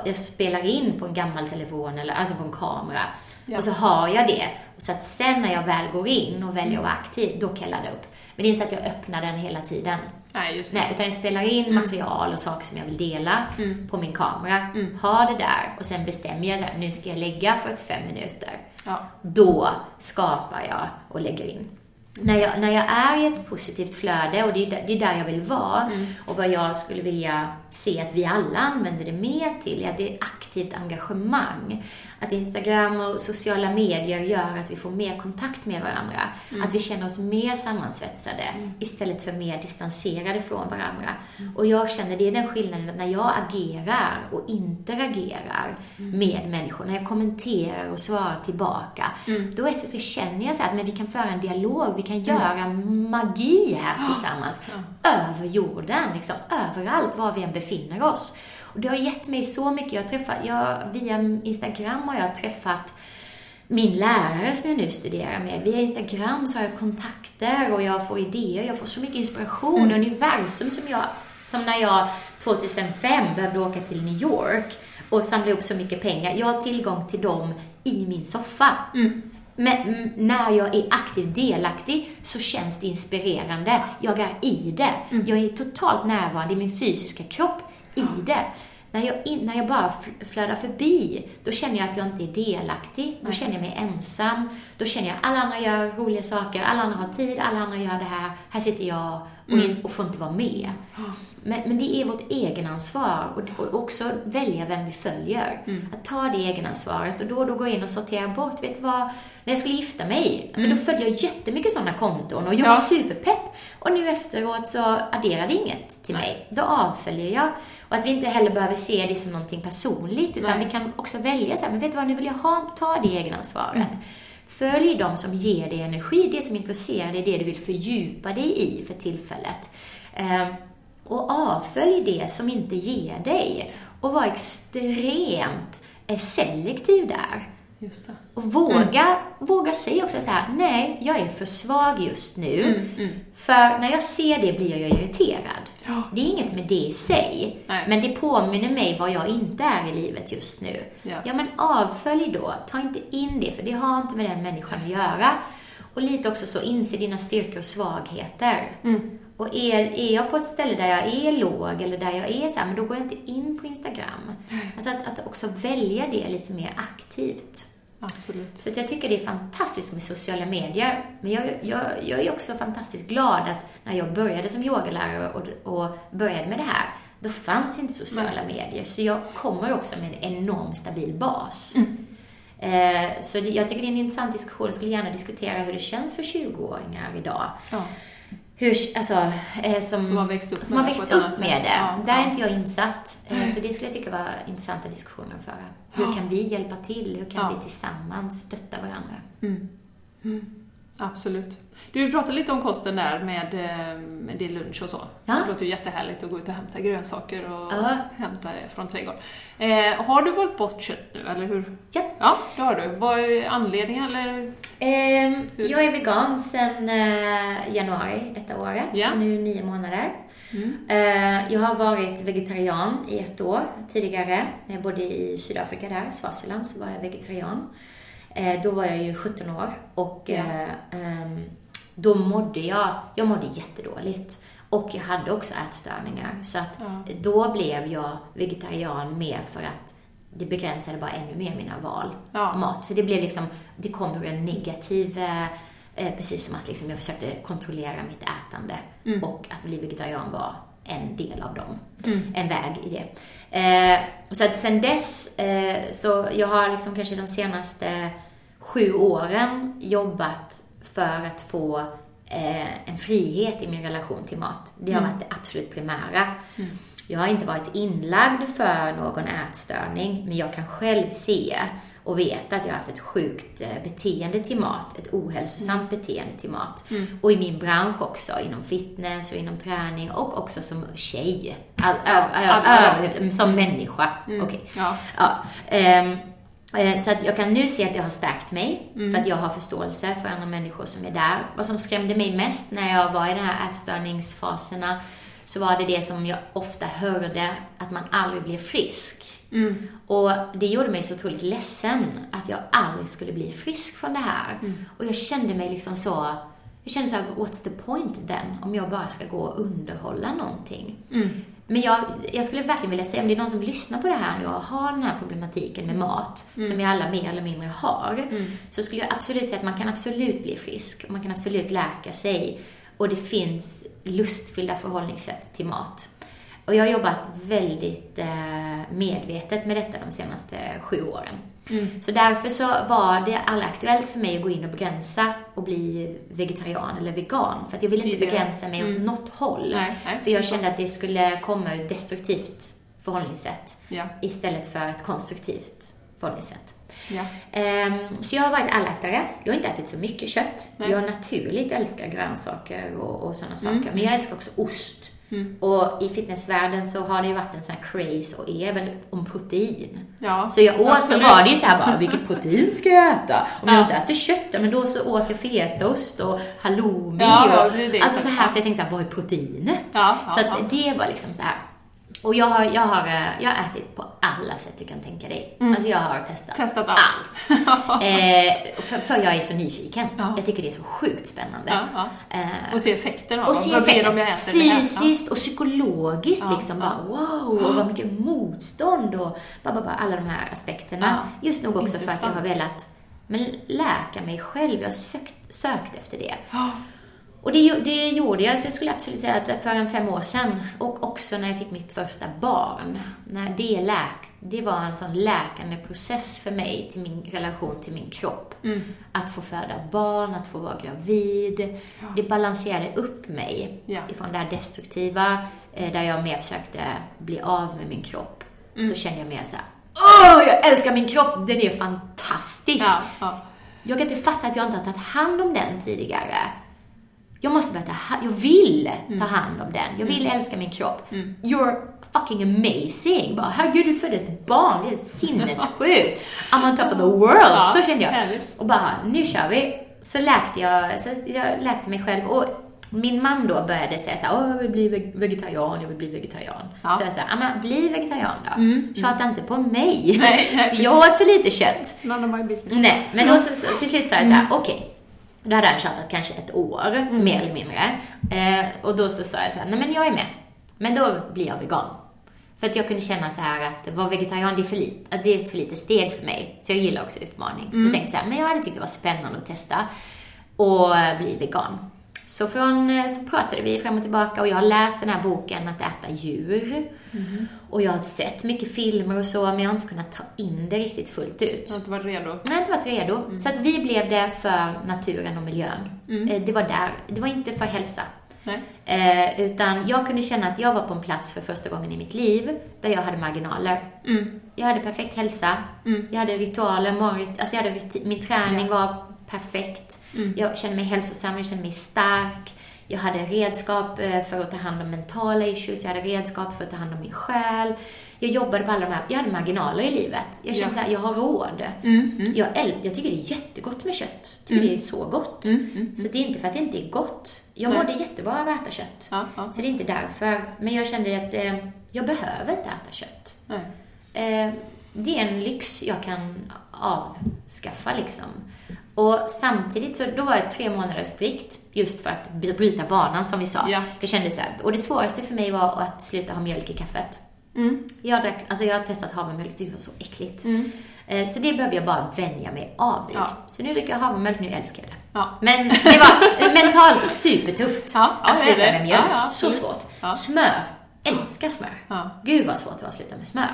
jag spelar in på en gammal telefon, eller alltså på en kamera. Ja. Och så har jag det. Så att sen när jag väl går in och väljer att vara aktiv, då kan jag ladda upp. Men det är inte så att jag öppnar den hela tiden. Nej, just. Nej, utan jag spelar in material och saker som jag vill dela Mm. på min kamera. Mm. Har det där och sen bestämmer jag här, nu ska jag lägga 45 minuter. Ja. Då skapar jag och lägger in. När jag, när jag är i ett positivt flöde, och det är, det är där jag vill vara, Mm. och vad jag skulle vilja se att vi alla använder det mer till, är att det är aktivt engagemang. Att Instagram och sociala medier gör att vi får mer kontakt med varandra. Att vi känner oss mer sammansvetsade istället för mer distanserade från varandra. Och jag känner, det är den skillnaden, att när jag agerar och interagerar med människor, när jag kommenterar och svarar tillbaka, Mm. då vet jag, så känner jag så att men vi kan föra en dialog, vi kan göra magi här tillsammans. Över jorden, liksom, överallt, var vi än befinner oss. Och det har gett mig så mycket. Jag träffat, jag, via Instagram har jag träffat min lärare som jag nu studerar med. Via Instagram så har jag kontakter och jag får idéer, jag får så mycket inspiration. Mm. Universum som jag, som när jag 2005 behövde åka till New York och samla ihop så mycket pengar. Jag har tillgång till dem i min soffa. Mm. Men mm, när jag är aktivt delaktig så känns det inspirerande. Jag är i det. Jag är totalt närvarande i min fysiska kropp i det. När jag, in, när jag bara fl- flödar förbi, då känner jag att jag inte är delaktig. Då känner jag mig ensam. Då känner jag att alla andra gör roliga saker, alla andra har tid, alla andra gör det här. Här sitter jag och, Mm. och får inte vara med. Men, men det är vårt egenansvar och, och också välja vem vi följer. Mm. Att ta det egenansvaret och då och då gå in och sortera bort. Vet du vad? När jag skulle gifta mig, men då följde jag jättemycket sådana konton och jag Mm. Ja. var superpepp. Och nu efteråt så adderade inget till Nej. mig. Då avföljer jag. Och att vi inte heller behöver se det som någonting personligt, utan Nej. vi kan också välja så här, men vet du vad, nu vill jag ha, ta det egenansvaret. Mm. Följ de som ger dig energi, det som intresserar dig, det du vill fördjupa dig i för tillfället. Ehm, och avfölj det som inte ger dig. Och var extremt eh, selektiv där. Och våga, våga säga också så här, nej, jag är för svag just nu. Mm. Mm. För när jag ser det blir jag irriterad. Ja. Det är inget med det i sig, Nej. men det påminner mig vad jag inte är i livet just nu. Ja. Ja, men avfölj då. Ta inte in det, för det har inte med den människan att göra. Och lite också så, inse dina styrkor och svagheter. Mm. Och är, är jag på ett ställe där jag är låg eller där jag är så här, men då går jag inte in på Instagram. Alltså att, att också välja det lite mer aktivt. Absolut. Så jag tycker det är fantastiskt med sociala medier. Men jag, jag, jag är också fantastiskt glad att när jag började som yogalärare och, och började med det här, då fanns inte sociala medier. Så jag kommer också med en enorm stabil bas. Eh, så det, jag tycker det är en intressant diskussion. Jag skulle gärna diskutera hur det känns för 20-åringar idag. Ja. Hur, alltså, eh, som, Som har växt upp som med har växt upp med det. Ja, Där ja. är inte jag insatt. Nej. så det skulle jag tycka var intressanta diskussioner att föra. Hur Ja. kan vi hjälpa till? Hur kan vi tillsammans stötta varandra? Mm. Mm. Absolut. Du pratade lite om kosten där med, eh, med din lunch och så. Ja. Det låter ju jättehärligt att gå ut och hämta grönsaker och Ja. hämta det från trädgården. Eh, har du valt bort kött nu, eller hur? Ja. Ja, det har du. Vad är anledningen, eller? Hur? jag är vegan sedan eh, januari detta året, Ja. så nu nio månader. Mm. Eh, jag har varit vegetarian i ett år tidigare. Jag bodde i Sydafrika där, Swaziland, så var jag vegetarian. Eh, då var jag ju 17 år och Ja. eh, ehm, då mådde jag, jag mådde jättedåligt. Och jag hade också ätstörningar. Så att Ja. då blev jag vegetarian mer för att det begränsade bara ännu mer mina val Ja. av mat. Så det blev liksom, det kom ur en negativ, eh, eh, precis som att liksom jag försökte kontrollera mitt ätande. Mm. Och att bli vegetarian var en del av dem. Mm. En väg i det. Eh, så att sen dess, eh, så jag har liksom kanske de senaste sju åren jobbat för att få eh, en frihet i min relation till mat. Det har Mm. varit det absolut primära. Mm. Jag har inte varit inlagd för någon ätstörning, men jag kan själv se och veta att jag har haft ett sjukt eh, beteende till mat, ett ohälsosamt beteende till mat. Mm. Och i min bransch också, inom fitness och inom träning och också som tjej. All, alla. ö- som människa. Mm. Okej. Ja. Ja, eh, så att jag kan nu se att det har stärkt mig, Mm. för att jag har förståelse för andra människor som är där. Vad som skrämde mig mest när jag var i de här ätstörningsfaserna, så var det det som jag ofta hörde, att man aldrig blir frisk. Mm. Och det gjorde mig så otroligt ledsen att jag aldrig skulle bli frisk från det här. Mm. Och jag kände mig liksom så, jag kände så här, what's the point then? Om jag bara ska gå och underhålla någonting. Mm. Men jag, jag skulle verkligen vilja säga, om det är någon som lyssnar på det här nu och har den här problematiken med mat, som vi alla mer eller mindre har, Mm. så skulle jag absolut säga att man kan absolut bli frisk. Man kan absolut läka sig. Och det finns lustfyllda förhållningssätt till mat. Och jag har jobbat väldigt eh, medvetet med detta de senaste sju åren. Mm. Så därför så var det aldrig aktuellt för mig att gå in och begränsa och bli vegetarian eller vegan. För att jag ville inte begränsa mig åt Mm. något håll. Nej, nej. För jag kände att det skulle komma ur ett destruktivt förhållningssätt Ja. istället för ett konstruktivt förhållningssätt. Ja. Ehm, så jag har varit allätare. Jag har inte ätit så mycket kött. Nej. Jag naturligt älskar grönsaker och, och sådana Mm. saker. Men jag älskar också ost. Mm. Och i fitnessvärlden så har det ju varit en sån här craze och är väl om protein. ja. Så jag åt Absolut. så var det ju så här bara, vilket protein ska jag äta? Om Ja. jag inte äter kött, men då så åt jag fetaost och halloumi Ja, och, det det. alltså så här, för jag tänkte så här, vad är proteinet? Ja, så att det var liksom så här. Och jag har, jag har, eh, jag har ätit på alla sätt du kan tänka dig. Alltså jag har testat, Mm. Testat allt. Eh, för, för jag är så nyfiken. Ja. Jag tycker det är så sjukt spännande. Ja, ja. Eh, Och se effekten av och se vad effekten jag äter fysiskt och psykologiskt liksom. Bara, wow, och vad mycket motstånd och bara, bara, bara, alla de här aspekterna. Just nog också för att jag Intressant. har velat men, läka mig själv. Jag har sökt, sökt efter det. Ja. Och det, det gjorde jag, så jag skulle absolut säga att för en fem år sedan, och också när jag fick mitt första barn, när det läkt, det var en sån läkande process för mig till min relation till min kropp. Mm. Att få föda barn, att få vara gravid. Det balanserade upp mig Ja. ifrån det här destruktiva, eh, där jag mer försökte bli av med min kropp. Mm. Så kände jag mer så här, åh, jag älskar min kropp, den är fantastisk. Ja, ja. Jag kan inte fatta att jag inte har tagit hand om den tidigare. Jag måste börja ta hand, jag vill ta hand om den. Jag vill älska min kropp. Mm. You're fucking amazing. Bara, herregud, du födde ett barn. Det är sinnessjukt. I'm on top of the world. Ja, så kände jag. härligt. Och bara, nu kör vi. Så läkte jag, så jag läkte mig själv. Och min man då började säga så här, Åh, jag vill bli veg- vegetarian, jag vill bli vegetarian. Ja. Så jag sa, men bli vegetarian då. Mm, Tjata inte på mig. Nej, nej, jag åt så lite kött. None of my business. Nej, men då så, så, till slut sa jag så här, Mm. okej. Då hade han tjatat kanske ett år, mer eller mindre. Eh, och då så sa jag så här, nej men jag är med. Men då blir jag vegan. För att jag kunde känna så här att vara vegetarian, det är för lite, att det är för litet steg för mig. Så jag gillar också utmaning. Så Mm. jag tänkte så här, men jag hade tyckt det var spännande att testa och bli vegan. Så, från, eh, så pratade vi fram och tillbaka och jag har läst den här boken Att äta djur. Mhm. Och jag har sett mycket filmer och så, men jag har inte kunnat ta in det riktigt fullt ut. Jag har inte varit redo. Jag har inte varit redo. Mm. Så att vi blev det för naturen och miljön. Eh, Det var där. Det var inte för hälsa. Nej. Eh, utan jag kunde känna att jag var på en plats för första gången i mitt liv där jag hade marginaler. Mm. Jag hade perfekt hälsa. Jag hade ritualer, morgot, alltså jag hade min träning var perfekt. Mm. Jag kände mig hälsosam, jag kände mig stark. Jag hade redskap eh, för att ta hand om mentala issues, jag hade redskap för att ta hand om min själ. Jag jobbade på alla de här, jag hade marginaler i livet. Jag kände Ja. så här, jag har råd. Mm. Jag, äl- jag tycker det är jättegott med kött. Jag tycker det är så gott. Mm. Så det är inte för att det inte är gott. Jag mådde jättebra av att äta kött. Ja, ja. Så det är inte därför. Men jag kände att eh, jag behöver inte äta kött. Eh, det är en lyx jag kan avskaffa liksom. Och samtidigt så, då var jag tre månader strikt just för att bry- bryta vanan som vi sa. Ja. Jag kände så här, och det svåraste för mig var att sluta ha mjölk i kaffet. Mm. Jag, drack, alltså jag har testat havremjölk, det var så äckligt. Eh, Så det behövde jag bara vänja mig av vid. Ja. Så nu dricker jag havremjölk, nu älskar jag det. Ja. Men det var mentalt supertufft Ja, att sluta med mjölk. Så svårt. Smör. Älskar smör. Ja. Gud vad svårt det var att sluta med smör.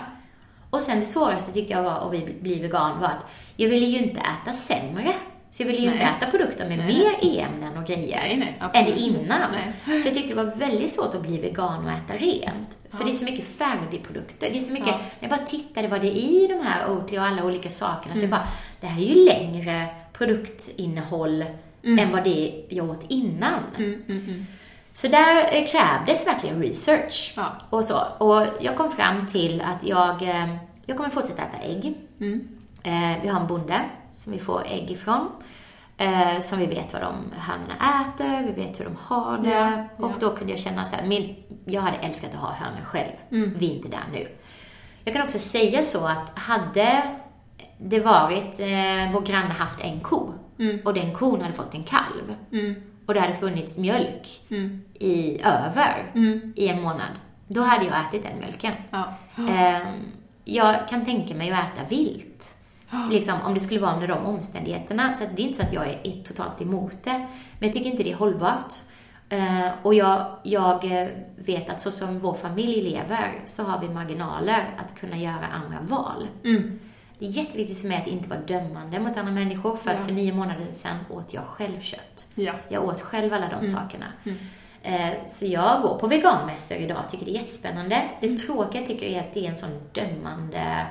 Och sen det svåraste tyckte jag var att bli vegan var att jag ville ju inte äta sämre. Så jag ville ju inte Nej. äta produkter med Nej. mer e-ämnen och grejer Nej, nej, än innan. Nej. Så jag tyckte det var väldigt svårt att bli vegan och äta rent. För det är så mycket färdigprodukter. Det är så mycket, Ja. när jag bara tittade vad det är i de här Oatly och alla olika sakerna, så Mm. jag bara, det här är ju längre produktinnehåll än vad det jag åt innan. Mm, mm, mm. Så där eh, krävdes verkligen research. Ja. Och, så. och jag kom fram till att jag, eh, jag kommer fortsätta äta ägg. Mm. Eh, vi har en bonde som vi får ägg ifrån. Eh, som vi vet vad de hönorna äter, vi vet hur de har det. Ja, Och ja. då kunde jag känna så här, min, jag hade älskat att ha hönor själv. Mm. Vi är inte där nu. Jag kan också säga så att hade det varit, eh, vår granne haft en ko Mm. och den kon hade fått en kalv Mm. och det hade funnits mjölk Mm. i över Mm. i en månad, då hade jag ätit den mjölken. Ja. Ehm, jag kan tänka mig att äta vilt. Liksom, om det skulle vara under de omständigheterna. Så det är inte så att jag är, totalt emot det. Men jag tycker inte det är hållbart. Eh, och jag, jag eh, vet att så som vår familj lever så har vi marginaler att kunna göra andra val. Mm. Det är jätteviktigt för mig att inte vara dömande mot andra människor. För Ja. att för nio månader sedan åt jag själv kött. Ja. Jag åt själv alla de sakerna. Mm. Eh, Så jag går på veganmässor idag, tycker det är jättespännande. Det Mm. tråkiga tycker jag är att det är en sån dömande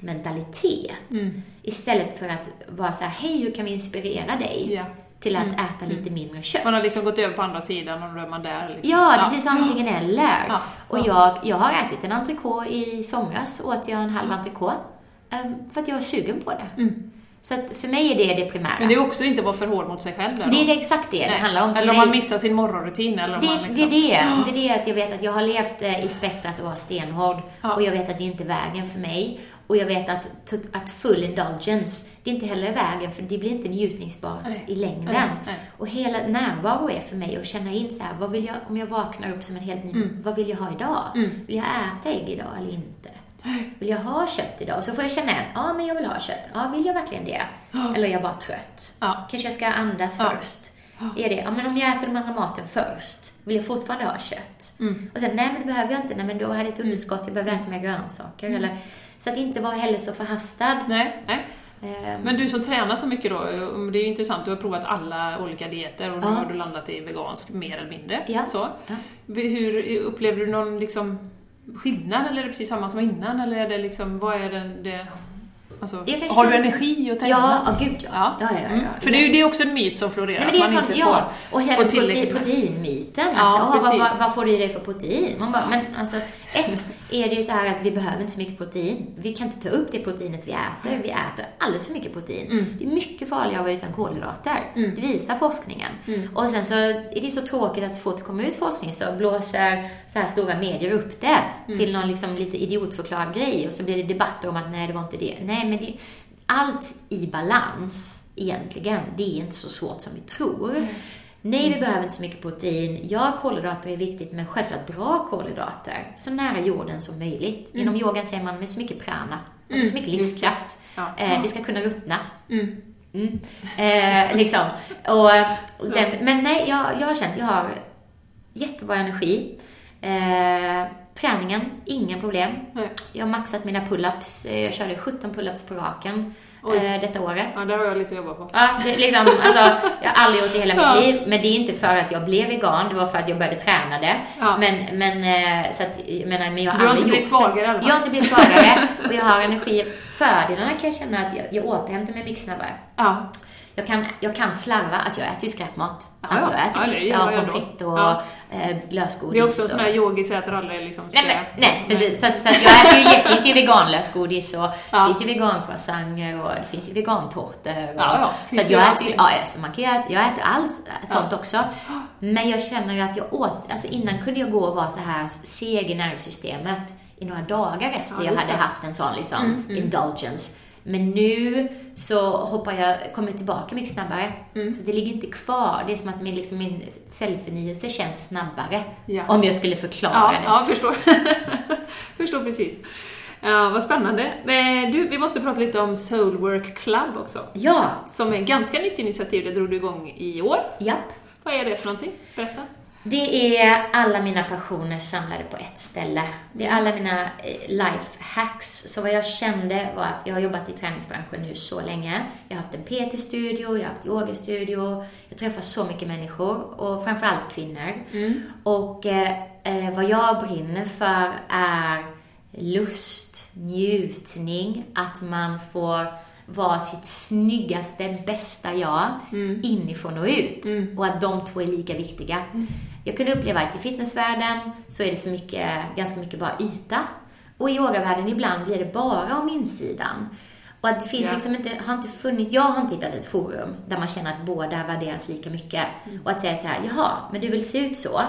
mentalitet. Mm. Istället för att vara så här, hej hur kan vi inspirera dig Ja. till att Mm. äta lite mindre kött? Man har liksom gått över på andra sidan och då är man där. Liksom. Ja, det blir så antingen eller. Ja, Och ja. jag, jag har ätit en entrecote i somras, åt jag en halv entrecote. ehm, För att jag var sugen på det. Mm. Så att för mig är det det primära. Men det är också inte att vara för hård mot sig själv då. det är det exakt det det Nej. handlar om. För Eller om mig- man missar sin morgonrutin eller om Det, man liksom... det, är det. det är det att jag vet att jag har levt eh, i spektrat att vara stenhård Ja. och jag vet att det inte är vägen för mig. Och jag vet att, att full indulgence, det är inte heller vägen för det blir inte njutningsbart Nej. i längden. Nej, nej. Och hela närvaro är för mig att känna in så här, vad vill jag, om jag vaknar upp som en helt ny, Mm. vad vill jag ha idag? Mm. Vill jag äta ägg idag eller inte? Vill jag ha kött idag? Och så får jag känna, ja men jag vill ha kött. Ja, vill jag verkligen det? Ja. Eller är jag bara trött? Ja. Kanske jag ska andas Ja. först. Är det, ja men om jag äter den andra maten först, vill jag fortfarande ha kött? Mm. Och sen, nej men det behöver jag inte, nej men då hade jag ett underskott, jag behöver äta mer grönsaker. Mm. Eller, så att inte vara heller så förhastad. Nej, nej. Ehm, Men du som tränar så mycket då, det är ju intressant, du har provat alla olika dieter och nu Ja. har du landat i vegansk mer eller mindre. Ja. Så. Ja. Hur Upplever du någon liksom skillnad eller är det precis samma som innan? Eller är det liksom, vad är det, det alltså, Har du energi att träna? Ja, ja, gud ja. Ja. Mm. För det är ju det är också en myt som florerar, Nej, men det är att man sånt, inte ja. får, Och hela får protein, proteinmyten. Ja, vad, vad, vad får du i dig för protein? Man bara, men alltså, ett är det ju så här att vi behöver inte så mycket protein. Vi kan inte ta upp det proteinet vi äter. Vi äter alldeles för mycket protein. Mm. Det är mycket farligare att vara utan kolhydrater. Mm. Det visar forskningen. Mm. Och sen så är det så tråkigt att så fort det kommer ut forskning så blåser så här stora medier upp det Mm. till någon liksom lite idiotförklarad grej och så blir det debatter om att nej, det var inte det. Nej, men det, allt i balans egentligen, det är inte så svårt som vi tror. Nej, vi behöver inte så mycket protein. Ja, kolhydrater är viktigt, men självklart bra kolhydrater. Så nära jorden som möjligt. Inom yogan säger man med så mycket prana, alltså så mycket Mm. livskraft. Ja. Eh, det ska kunna ruttna. Mm. Mm. Eh, liksom. Och, den, men nej, jag, jag har känt, jag har jättebra energi. Eh, träningen, inga problem. Nej. Jag har maxat mina pull-ups. Eh, Jag körde 17 pull-ups på raken Oj. eh, detta året. Ja, där har jag lite att jobba på. Ja, det liksom, alltså, jag har aldrig gjort det i hela mitt Ja. liv, men det är inte för att jag blev vegan, det var för att jag började träna det. Ja. Men, men, eh, så att, jag menar, men jag har Du har aldrig inte blivit svagare det. Jag har inte blivit svagare och jag har energi. Fördelarna kan jag känna att jag, jag återhämtar mig mycket snabbare. Ja. Jag kan, jag kan slarva, alltså jag äter ju skräpmat. Ja, Alltså ja. jag äter det pizza och pommes frites och Ja. eh, lösgodis. Det är också sån här yogis äter aldrig liksom Nej, men, nej, precis. Så, att- så att jag äter ju, det finns ju veganlösgodis och Ja. det finns ju vegancroissanter och det finns ju vegantårtor. Och, Ja, ja. så att ju jag äter ju, ja, alltså man kan ju äta, jag äter allt sånt också. Men jag känner att jag åt, alltså innan kunde jag gå och vara så här seg i nervsystemet i några dagar efter Ja, jag hade haft en sån liksom Mm, mm. indulgence. Men nu så hoppar jag, kommer jag tillbaka mycket snabbare. Mm. Så det ligger inte kvar. Det är som att min, liksom, min cellförnyelse känns snabbare. Ja. Om jag skulle förklara Ja, det. ja förstår. förstår precis. Ja, vad spännande. Eh, Du, vi måste prata lite om Soulwork Club också. Ja, Som är ett ganska nytt initiativ, det drog du igång i år. japp. Vad är det för någonting? Berätta. Det är alla mina passioner samlade på ett ställe. Det är alla mina eh, life hacks. Så vad jag kände var att jag har jobbat i träningsbranschen nu så länge. Jag har haft en PT-studio, jag har haft yogastudio. Jag träffar så mycket människor och framförallt kvinnor. Och eh, eh, vad jag brinner för är lust, njutning, att man får vara sitt snyggaste, bästa jag inifrån och ut. Och att de två är lika viktiga. Jag kunde uppleva att i fitnessvärlden så är det så mycket, ganska mycket bara yta. Och i yogavärlden ibland blir det bara om insidan. Och att det finns Ja. liksom inte, har inte funnits, jag har inte hittat ett forum där man känner att båda värderas lika mycket. Och att säga så här, jaha, men du vill se ut så?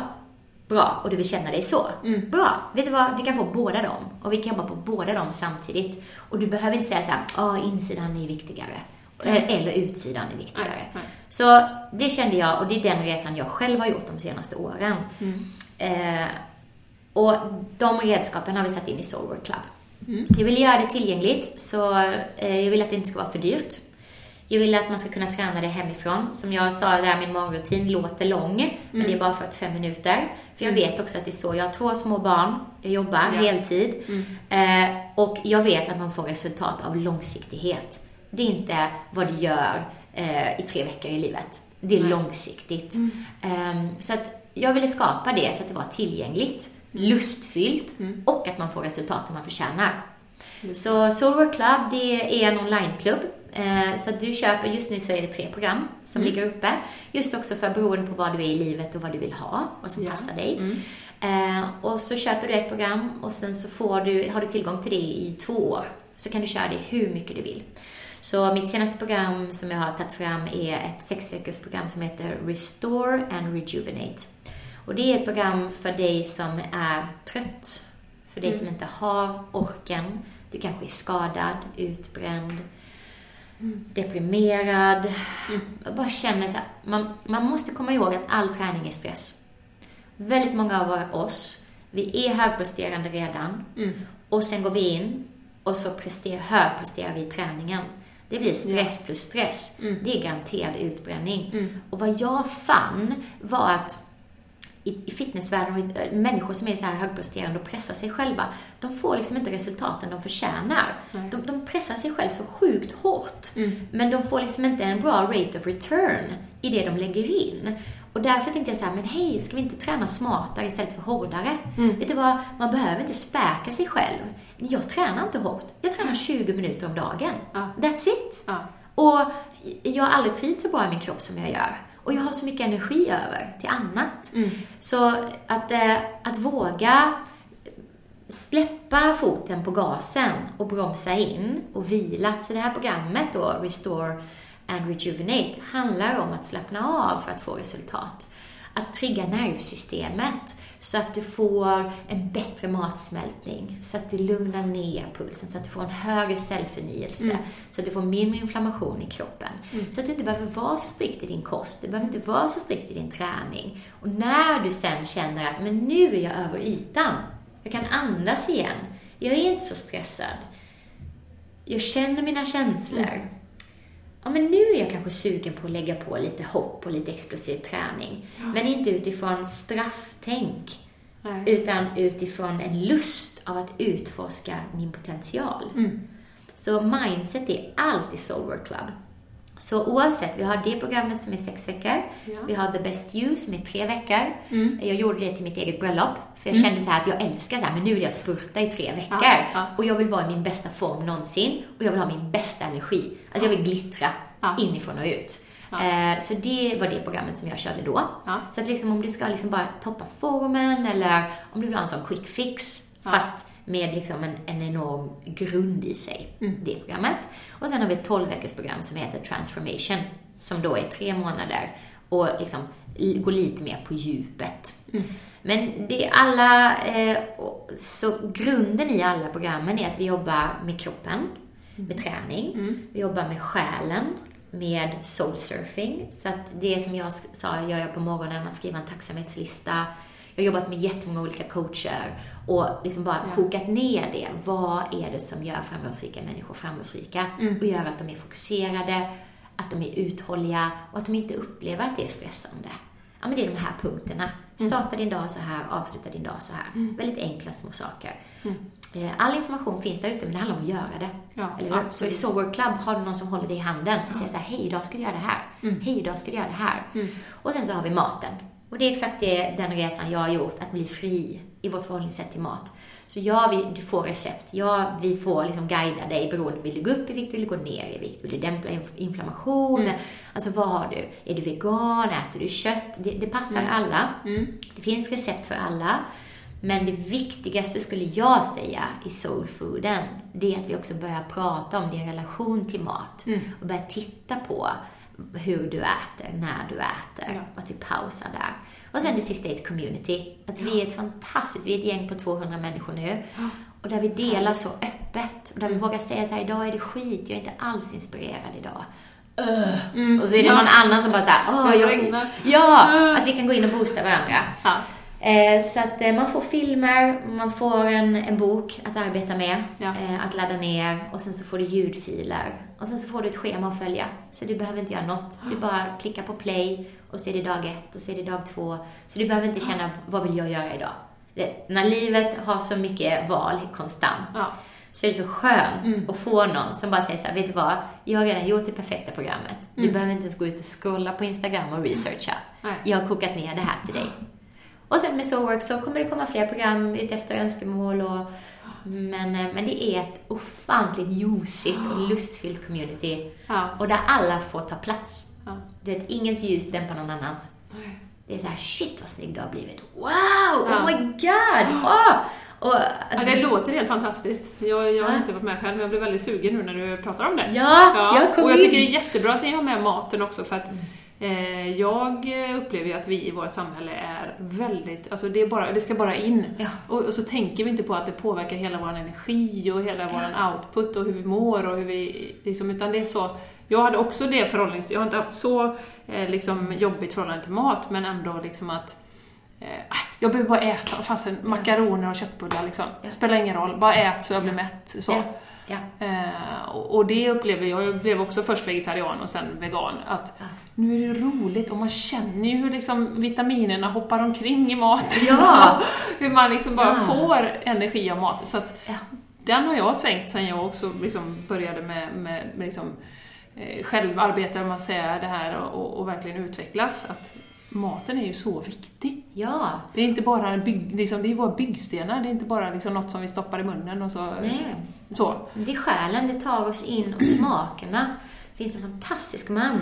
Bra, och du vill känna dig så? Bra, vet du vad, du kan få båda dem. Och vi kan jobba på båda dem samtidigt. Och du behöver inte säga så här, ja, insidan är viktigare. Eller utsidan är viktigare. Nej. Så det kände jag, och det är den resan jag själv har gjort de senaste åren. Eh, och de redskapen har vi satt in i Soulwork Club. Jag vill göra det tillgängligt, så eh, jag vill att det inte ska vara för dyrt. Jag vill att man ska kunna träna det hemifrån. Som jag sa där, min morgonrutin låter lång, men det är bara 45 minuter. För jag vet också att det är så. Jag har två små barn, jag jobbar Ja. heltid. Eh, och jag vet att man får resultat av långsiktighet. Det är inte vad du gör eh, i tre veckor i livet. Det är Nej. långsiktigt. Ehm, så att jag ville skapa det så att det var tillgängligt, lustfyllt och att man får resultaten man förtjänar. Så Soulwork Club, det är en onlineklubb. Eh, Så du köper, just nu så är det tre program som ligger uppe. Just också för beroende på vad du är i livet och vad du vill ha, vad som Ja. passar dig. Eh, Och så köper du ett program och sen så får du, har du tillgång till det i två år. Så kan du köra det hur mycket du vill. Så mitt senaste program som jag har tagit fram är ett sex program som heter Restore and Rejuvenate. Och det är ett program för dig som är trött, för dig som inte har orken. Du kanske är skadad, utbränd, deprimerad. Jag bara känner så här, man, man måste komma ihåg att all träning är stress. Väldigt många av oss, vi är högpresterande redan. Och sen går vi in och så prester, högpresterar vi i träningen. Det blir stress plus stress. Det är garanterad utbränning. Och vad jag fann var att i, fitnessvärlden, och i- människor som är så här högpresterande och pressar sig själva, de får liksom inte resultaten de förtjänar. De, de pressar sig själv så sjukt hårt. Men de får liksom inte en bra rate of return i det de lägger in. Och därför tänkte jag så här, men hej, ska vi inte träna smartare istället för hårdare? Vet du vad, man behöver inte späka sig själv. Jag tränar inte hårt. Jag tränar 20 minuter om dagen. That's it. Och jag har aldrig trivts så bra i min kropp som jag gör. Och jag har så mycket energi över till annat. Så att, eh, att våga släppa foten på gasen och bromsa in och vila. Så det här programmet då, Restore and Rejuvenate, handlar om att slappna av för att få resultat. Att trigga nervsystemet så att du får en bättre matsmältning, så att du lugnar ner pulsen, så att du får en högre cellförnyelse, så att du får mindre inflammation i kroppen. Så att du inte behöver vara så strikt i din kost, du behöver inte vara så strikt i din träning. Och när du sen känner att men nu är jag över ytan, jag kan andas igen, jag är inte så stressad, jag känner mina känslor. Ja men nu är jag kanske sugen på att lägga på lite hopp och lite explosiv träning. Men inte utifrån strafftänk, Nej. utan utifrån en lust av att utforska min potential. Mm. Så mindset är allt i Soulwork Club. Så oavsett, vi har det programmet som är sex veckor. Ja. Vi har The Best You som är tre veckor. Mm. Jag gjorde det till mitt eget bröllop. För jag kände så här att jag älskar så här, men nu vill jag spurta i tre veckor. Ja, ja. Och jag vill vara i min bästa form någonsin. Och jag vill ha min bästa energi. Alltså jag vill glittra inifrån och ut. Eh, Så det var det programmet som jag körde då. Så att liksom om du ska liksom bara toppa formen eller om du vill ha en sån quick fix, fast med liksom en, en enorm grund i sig, Mm. det programmet. Och sen har vi ett 12 veckors program som heter Transformation, som då är tre månader och liksom går lite mer på djupet. Mm. Men det är alla, eh, så grunden i alla programmen är att vi jobbar med kroppen, med träning, Mm. vi jobbar med själen, med soul surfing. Så att det som jag sa gör jag på morgonen, att skriva en tacksamhetslista. Jag har jobbat med jättemånga olika coacher och liksom bara Ja. kokat ner det. Vad är det som gör framgångsrika människor framgångsrika? Mm. Och gör att de är fokuserade, att de är uthålliga och att de inte upplever att det är stressande. Ja, men det är de här punkterna. Starta din dag så här, avsluta din dag så här. Väldigt enkla små saker. Mm. Eh, All information finns där ute, men det handlar om att göra det. Ja, Eller hur? Så i. Sober Club har du någon som håller dig i handen och säger så här, hej, idag ska du göra det här. Mm. Hej, idag ska du göra det här. Mm. Och sen så har vi maten. Och det är exakt det, den resan jag har gjort, att bli fri i vårt förhållningssätt till mat. Så ja, du får recept. Ja, vi får liksom guida dig beroende. Vill du gå upp i vikt? Vill du gå ner i vikt? Vill du dämpa inf- inflammation? Mm. Alltså vad har du? Är du vegan? Äter du kött? Det, det passar Mm. alla. Mm. Det finns recept för alla. Men det viktigaste skulle jag säga i soulfooden, det är att vi också börjar prata om din relation till mat. Mm. Och börjar titta på hur du äter, när du äter. Ja. Och att vi pausar där. Och sen det sista är ett community. Att vi är ett fantastiskt, vi är ett gäng på 200 människor nu. Och där vi delar så öppet. Och där vi vågar säga så här, idag är det skit, jag är inte alls inspirerad idag. Mm. Och så är det någon annan som bara såhär, åh, Jag jag... Ja, att vi kan gå in och boosta varandra. Eh, Så att eh, man får filmer, man får en, en bok att arbeta med, Ja. eh, att ladda ner och sen så får du ljudfiler. Och sen så får du ett schema att följa. Så du behöver inte göra något. Du bara klickar på play och så är det dag ett och så är det dag två. Så du behöver inte känna, vad vill jag göra idag? Det, när livet har så mycket val konstant Ja. så är det så skönt Mm. att få någon som bara säger så här, vet du vad? Jag har redan gjort det perfekta programmet. Du Mm. behöver inte ens gå ut och scrolla på Instagram och researcha. Nej. Jag har kokat ner det här till dig. Och sen med Soulwork så kommer det komma fler program ut efter önskemål och men, eh, men det är ett ofantligt juicigt och lustfyllt community. Ja. Och där alla får ta plats. Ja. Du vet, ingens ljus dämpar någon annans. Det är så här, shit vad snygg du har blivit. Wow! Ja. Oh my god! Åh! Och, Ja, det låter helt fantastiskt. Jag, jag har Ja. inte varit med själv, men jag blir väldigt sugen nu när du pratar om det. Ja, jag kom och jag tycker det är jättebra att ni har med maten också för att eh, jag upplever ju att vi i vårt samhälle är väldigt, alltså det, bara, det ska bara in. Ja. Och, och så tänker vi inte på att det påverkar hela vår energi och hela vår output och hur vi mår och hur vi, liksom, utan det är så jag hade också det förhållnings... Jag har inte haft så eh, liksom, jobbigt förhållande till mat, men ändå liksom att eh, jag behöver bara äta, fastän makaroner och köttbullar liksom. Ja. Spelar ingen roll, bara ät så jag blir mätt. Så. Ja. Ja. Eh, och, och det upplever jag, jag blev också först vegetarian och sen vegan, att Ja. Nu är det roligt och man känner ju hur liksom vitaminerna hoppar omkring i maten. Ja. hur man liksom bara Ja. får energi av mat. Så att Ja. den har jag svängt sen jag också liksom började med, med, med liksom, eh, självarbete, man säger det här, och, och verkligen utvecklas. Att maten är ju så viktig. ja. Det är inte bara en bygg, liksom, det är våra byggstenar, det är inte bara liksom något som vi stoppar i munnen och så. Nej. så. Det är själen, det tar oss in och smakerna. Det finns en fantastisk man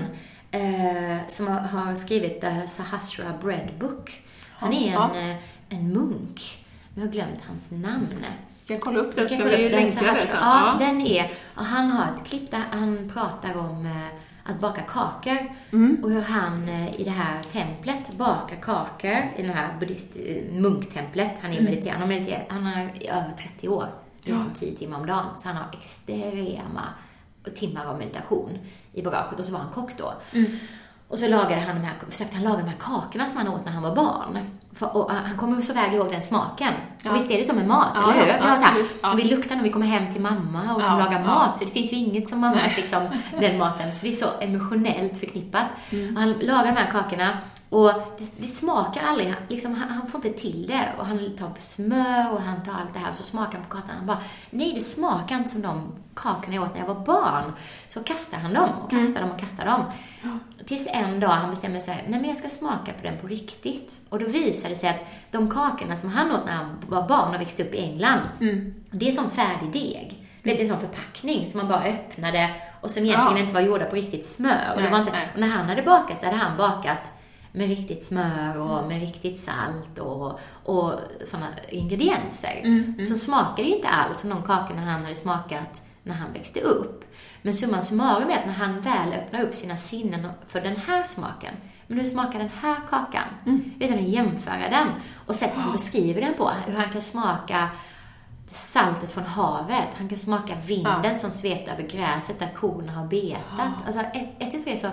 eh, som har, har skrivit The Sahasra Bread Book. Han är en, Ja. eh, en munk. Nu har jag glömt hans namn. Jag kan kolla upp det, kan kolla upp den Sahasra. sen. Ja, den är... Och han har ett klipp där han pratar om eh, att baka kakor. Mm. Och hur han eh, i det här templet bakar kakor, i det här buddhist eh, munktemplet. Han är mediterande. Han har mediterat, han har över 30 år, liksom 10 timmar om dagen. Så han har extrema timmar av meditation i bagaget. Och så var han kock då. Mm. Och så lagade han de här, försökte han laga de här kakorna som han åt när han var barn. Och han kommer så väl ihåg den smaken. Ja. Och visst är det som med mat, Ja, eller hur? ja, det så här. Ja. Vi luktar när vi kommer hem till mamma och Ja, de lagar mat, så det finns ju inget som mamma Nej. liksom, den maten. Så det är så emotionellt förknippat. Mm. Han lagar de här kakorna och det, det smakar aldrig, han, liksom, han, han får inte till det. Och han tar på smör och han tar allt det här och så smakar han på kakan. Han bara, nej det smakar inte som de kakorna jag åt när jag var barn. Så kastar han dem och kastar dem och kastar dem. Tills en dag han bestämmer sig, nej men jag ska smaka på den på riktigt. Och då visade sig att de kakorna som han åt när han var barn och växte upp i England, Mm. det är som färdig deg. Du vet, en sån förpackning som man bara öppnade och som egentligen Ja. inte var gjorda på riktigt smör. Och, det Nej, var inte, och när han hade bakat så hade han bakat med riktigt smör och med riktigt salt och, och sådana ingredienser. Mm, Så smakade det inte alls som de kakorna han hade smakat när han växte upp. Men summan summarum är att när han väl öppnar upp sina sinnen för den här smaken, men hur smakar den här kakan? Mm. Vet du, jämföra den och sättet han beskriver den på, hur han kan smaka saltet från havet, han kan smaka vinden Ja. som svepte över gräset där korna har betat. Ja. Alltså ett, ett till tre så,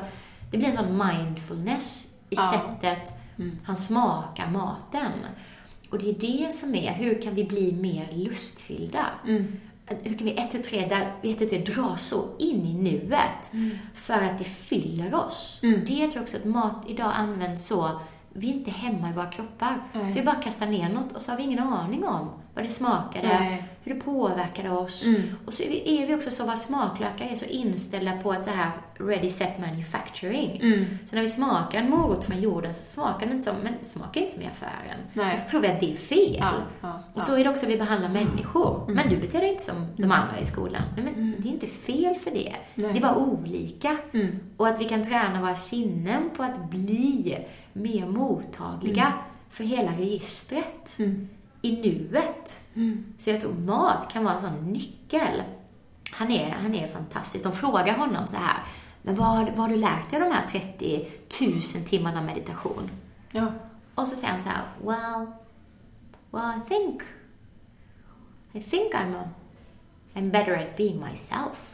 det blir en sån mindfulness i Ja. sättet Mm. han smakar maten. Och det är det som är, hur kan vi bli mer lustfyllda? Mm. Hur kan vi ett, tu, tre, där, ett, tu, tre, dra så in i nuet för att det fyller oss? Mm. Det jag tror också att mat idag används så, vi är inte hemma i våra kroppar. Nej. Så vi bara kastar ner något och så har vi ingen aning om vad det smakade, Nej. hur det påverkade oss. Mm. Och så är vi, är vi också så, våra smaklökar är så inställda på att det här ready set manufacturing. Mm. Så när vi smakar en morot från jorden så smakar den inte som, men smakar inte som i affären. Nej. Och så tror vi att det är fel. Ja, ja, Och ja. så är det också vi behandlar människor. Mm. Men du beter dig inte som de andra i skolan. Nej, men det är inte fel för det. Det är bara olika. Mm. Och att vi kan träna våra sinnen på att bli mer mottagliga för hela registret Mm. i nuet. Mm. Så jag tror mat kan vara en sån nyckel. Han är, han är fantastisk. De frågar honom så här, men vad, vad har du lärt dig av de här 30 000 timmarna meditation? Ja. Och så säger han så här, well, well I think, I think I'm, a, I'm better at being myself.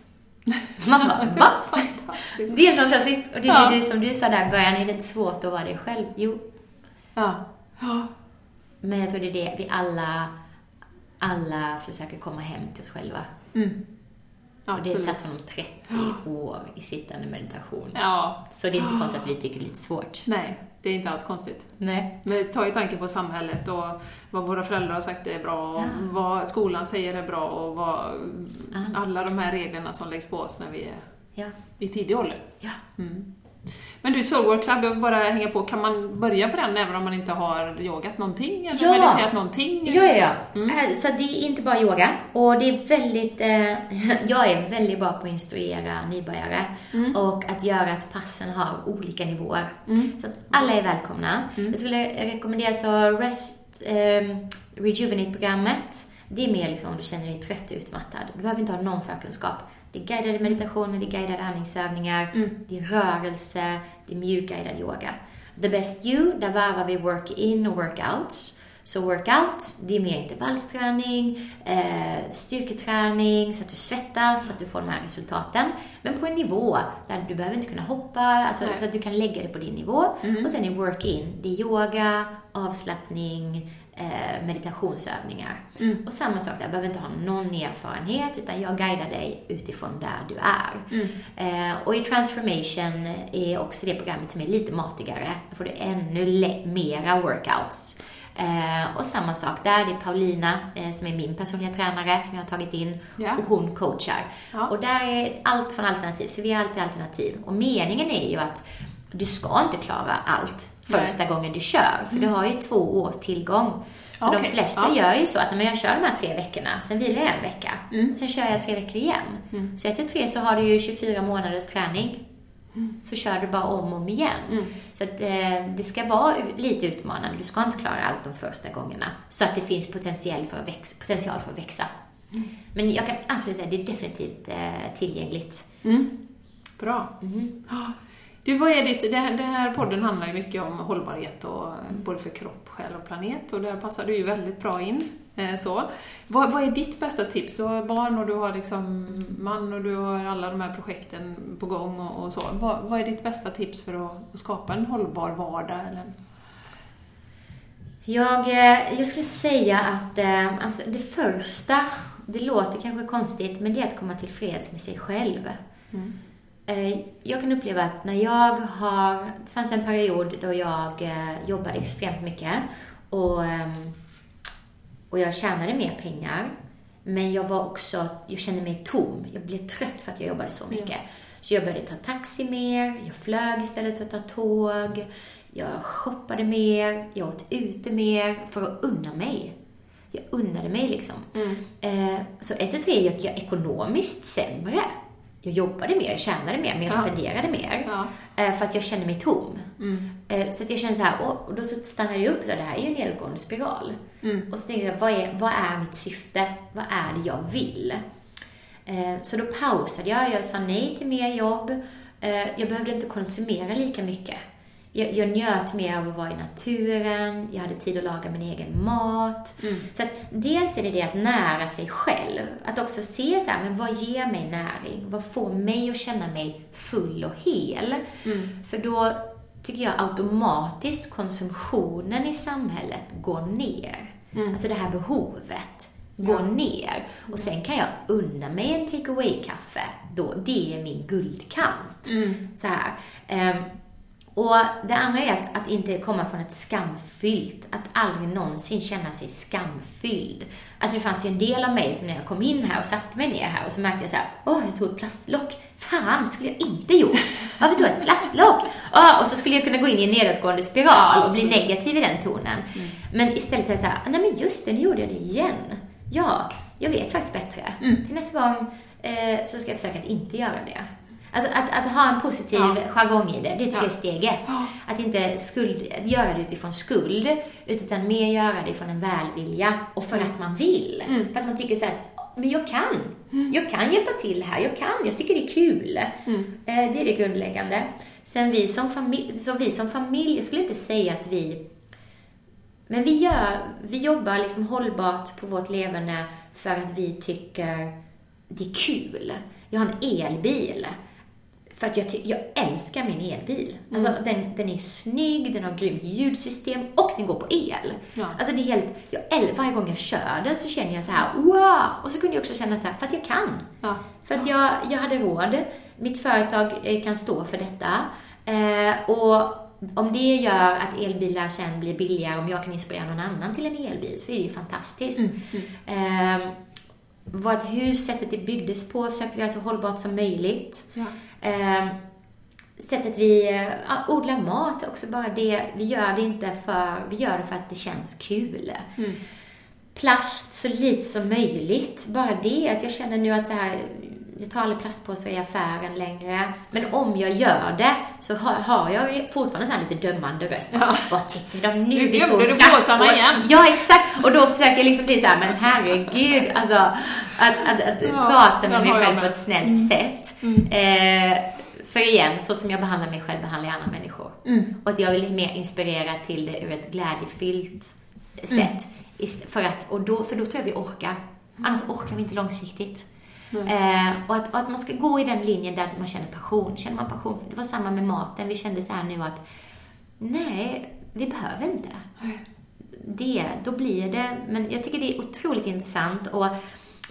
Man bara, va? Det är fantastiskt. Och det är Ja. det som du sa där i början, är det inte svårt att vara dig själv? Jo, Ja. Ja. men jag tror det är det vi alla, alla försöker komma hem till oss själva. Mm. Och det har tagit honom 30 år i sittande meditation. Ja. Så det är inte konstigt att vi tycker det är lite svårt. Nej, det är inte alls konstigt. Nej. Men ta i tanke på samhället och vad våra föräldrar har sagt är bra, och Ja. vad skolan säger är bra och vad Allt. alla de här reglerna som läggs på oss när vi är Ja. i tidig ålder. Ja. Mm. Men du, Soul World Club, jag vill bara hänga på, kan man börja på den även om man inte har yogat någonting eller Ja. mediterat någonting? Ja, ja, ja. Mm. Eh, Så det är inte bara yoga. Och det är väldigt, eh, jag är väldigt bra på att instruera nybörjare. Mm. Och att göra att passen har olika nivåer. Mm. Så att alla är välkomna. Jag skulle rekommendera så Rest eh, Rejuvenate-programmet. Det är mer liksom om du känner dig trött och utmattad. Du behöver inte ha någon förkunskap. Det är guidade meditationer, det är guidade andningsövningar, Mm. det är rörelse, det är mjukguidad yoga. The Best You, där varvar vi work-in och workouts. Så workout, det är mer intervallsträning, eh, styrketräning, så att du svettas, så att du får de här resultaten. Men på en nivå där du behöver inte kunna hoppa, alltså, Nej. så att du kan lägga det på din nivå. Mm. Och sen är work-in, det är yoga, avslappning, eh, meditationsövningar. Mm. Och samma sak där, jag behöver inte ha någon erfarenhet, utan jag guidar dig utifrån där du är. Mm. Eh, och i Transformation är också det programmet som är lite matigare. Då får du ännu mera workouts. Eh, och samma sak där, det är Paulina eh, som är min personliga tränare som jag har tagit in Ja. och hon coachar. Ja. Och där är allt från alternativ, så vi har alltid alternativ. Och meningen är ju att du ska inte klara allt första gången du kör, för du har ju två års tillgång. Så Okej, de flesta ja. gör ju så att när jag kör de här tre veckorna, sen vilar jag en vecka, Mm. sen kör jag tre veckor igen. Så efter tre så har du ju 24 månaders träning. Så kör du bara om och om igen. Mm. Så att eh, det ska vara lite utmanande. Du ska inte klara allt de första gångerna. Så att det finns potential för att växa. Potential för att växa. Men jag kan absolut säga att det är definitivt eh, tillgängligt. Mm. Bra. Mhm. Du, vad är ditt, den här podden handlar ju mycket om hållbarhet, och, både för kropp, själ och planet och där passar du ju väldigt bra in. Eh, så. Vad, vad, är ditt bästa tips? Du har barn och du har liksom man och du har alla de här projekten på gång och, och så. Vad, vad, är ditt bästa tips för att, att skapa en hållbar vardag? Eller? Jag, eh, jag skulle säga att eh, alltså det första, det låter kanske konstigt, men det är att komma till freds med sig själv. Mm. Jag kan uppleva att när jag har, det fanns en period då jag jobbade extremt mycket och ehm, och jag tjänade mer pengar. Men jag var också, jag kände mig tom. Jag blev trött för att jag jobbade så mycket. Mm. Så jag började ta taxi mer, jag flög istället för att ta tåg. Jag shoppade mer, jag åt ute mer för att unna mig. Jag unnade mig liksom. Mm. Eh, så ett och tre gick jag ekonomiskt sämre jag jobbade mer, jag tjänade mer, men jag ja. spenderade mer. Ja. Eh, för att jag kände mig tom. Mm. Eh, så att jag kände så här, och då så stannade jag upp, så det här är ju en nedåtgående spiral. Mm. Och så tänkte jag, vad är, vad är mitt syfte? Vad är det jag vill? Eh, så då pausade jag, jag sa nej till mer jobb. Jag behövde inte konsumera lika mycket jag, jag njöt mer av att vara i naturen, jag hade tid att laga min egen mat. Mm. Så att dels är det det att nära sig själv, att också se så här, men vad ger mig näring? Vad får mig att känna mig full och hel? Mm. För då tycker jag automatiskt konsumtionen i samhället går ner. Mm. Alltså det här behovet går ja. ner. Och sen kan jag unna mig en take away-kaffe. det är min guldkant. Mm. Så här. Um, och det andra är att, att inte komma från ett skamfyllt, att aldrig någonsin känna sig skamfylld. Alltså det fanns ju en del av mig som när jag kom in här och satte mig ner här och så märkte jag så här, åh, jag tog ett plastlock. Fan, skulle jag inte gjort. Varför tog jag ett plastlock? Oh, och så skulle jag kunna gå in i en nedåtgående spiral och bli negativ i den tonen. Mm. Men istället säga så här, nej men just det, nu gjorde jag det igen. Ja, jag vet faktiskt bättre. Mm. Till nästa gång eh, så ska jag försöka att inte göra det. Alltså att, att ha en positiv ja. jargong i det, det tycker ja. jag är steg ett. Ja. Att inte skuld, göra det utifrån skuld, utan mer göra det från en välvilja och för mm. att man vill. Mm. För att man tycker så att, men jag kan. Mm. Jag kan hjälpa till här, jag kan, jag tycker det är kul. Mm. Eh, det är det grundläggande. Sen vi som familj, så vi som familj, jag skulle inte säga att vi men vi, gör, vi jobbar liksom hållbart på vårt levande för att vi tycker det är kul. Jag har en elbil. För att jag, jag älskar min elbil. Mm. Alltså, den, den är snygg, den har grymt ljudsystem och den går på el. Ja. Alltså det är helt, jag, varje gång jag kör den så känner jag så här, wow! Och så kunde jag också känna så här, för att jag kan. Ja. För att jag, jag hade råd. Mitt företag eh, kan stå för detta. Eh, och om det gör att elbilar sen blir billigare, om jag kan inspirera någon annan till en elbil, så är det ju fantastiskt. Mm. Mm. Eh, vårt hus, sättet det byggdes på, försökte vi göra så hållbart som möjligt. Ja. Eh, sättet vi ja, odlar mat, också bara det. Vi gör det inte för, vi gör det för att det känns kul. Mm. Plast så lite som möjligt. Bara det, att jag känner nu att så här, jag tar aldrig plastpåsar i affären längre. Men om jag gör det så har, har jag fortfarande en lite dömande röst. Ja. Vad tycker de nu? Nu glömde du påsarna igen. Ja, exakt. Och då försöker jag liksom bli så här, men herregud, alltså att, att, att ja, prata med mig själv på ett snällt mm. sätt. Mm. Eh, för igen, så som jag behandlar mig själv behandlar jag andra människor. Mm. Och att jag vill mer inspirera till det ur ett glädjefyllt sätt. Mm. För, att, och då, för då tror jag vi orkar. Annars orkar vi inte långsiktigt. Eh, och, att, och, att, man ska gå i den linjen där man känner passion. Känner man passion, det var samma med maten. Vi kände så här nu att nej, vi behöver inte. Det, då blir det, men jag tycker det är otroligt intressant och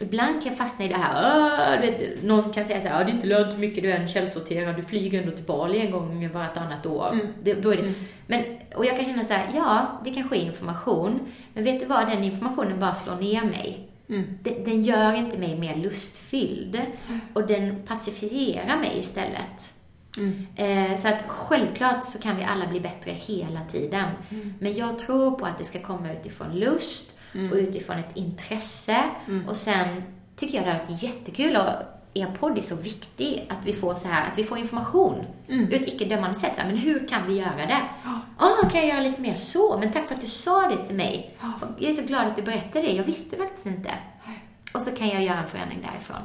Ibland kan jag fastna i det här, vet, någon kan säga så här, det är inte lönt hur mycket du än källsorterar, du flyger ändå till Bali en gång vartannat år. Mm. Det, då är det, mm. men, och jag kan känna så här, ja, det kanske är information, men vet du vad, den informationen bara slår ner mig. Mm. Den, den, gör inte mig mer lustfylld mm. och den pacifierar mig istället. Mm. Eh, så att självklart så kan vi alla bli bättre hela tiden. Mm. Men jag tror på att det ska komma utifrån lust och utifrån ett intresse. Och sen tycker jag det har varit jättekul och er podd är så viktig, att vi får så här, att vi får information mm. ett icke-dömande sätt. Så här, men hur kan vi göra det? Ja, oh, kan jag göra lite mer så? Men tack för att du sa det till mig. Ja. Jag är så glad att du berättade det. Jag visste faktiskt inte. Och så kan jag göra en förändring därifrån.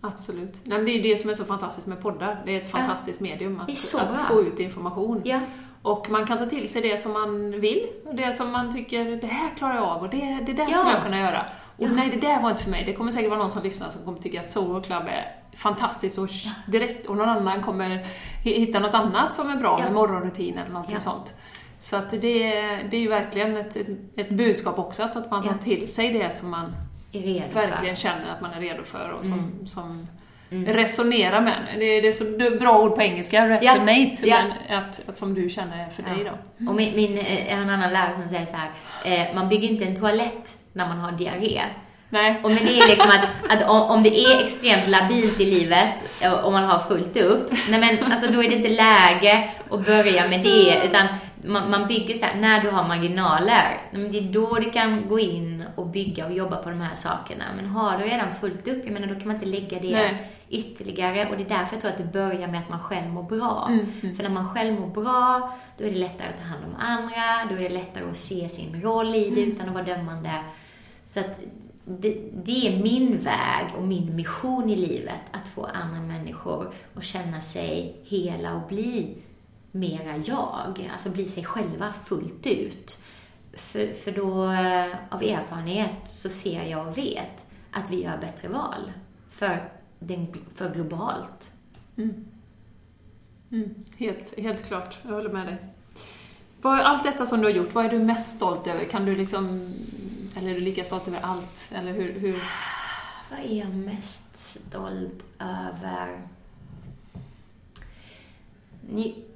Absolut. Nej, det är det som är så fantastiskt med poddar. Det är ett fantastiskt medium Det är att, att få ut information. Ja. Och man kan ta till sig det som man vill, det som man tycker, det här klarar jag av och det, det där Ja. skulle jag kunna göra. Och nej, det där var inte för mig. Det kommer säkert vara någon som lyssnar som kommer tycka att Soul Club är fantastiskt och direkt, och någon annan kommer hi- hitta något annat som är bra Ja. med morgonrutin eller någonting Ja. sånt. Så att det, det är ju verkligen ett, ett budskap också, att, att man tar Ja. till sig det som man verkligen känner att man är redo för och som, Mm. som Mm. resonerar med. Det, det är så det är bra ord på engelska, resonate, Ja. men att, att som du känner för dig då. Och min, min, eh, en annan lärare som säger så här, eh, man bygger inte en toalett när man har diarré. Nej. Och men det är liksom att, att om, om det är extremt labilt i livet eh, och man har fullt upp, nej men alltså då är det inte läge att börja med det, utan man, man bygger så här, när du har marginaler, men det är då du kan gå in och bygga och jobba på de här sakerna. Men har du redan fullt upp, jag menar då kan man inte lägga det Nej. ytterligare och det är därför jag tror att det börjar med att man själv mår bra. Mm, mm. För när man själv mår bra, då är det lättare att ta hand om andra, då är det lättare att se sin roll i det utan att vara dömande. Så att det, det är min väg och min mission i livet, att få andra människor att känna sig hela och bli mera jag, alltså bli sig själva fullt ut. För, för då, eh, av erfarenhet, så ser jag och vet att vi gör bättre val. För, den, för globalt. Mm, mm. helt, helt klart, jag håller med dig. Allt detta som du har gjort, vad är du mest stolt över? Kan du liksom, eller är du lika stolt över allt? Eller hur, hur? Vad är jag mest stolt över?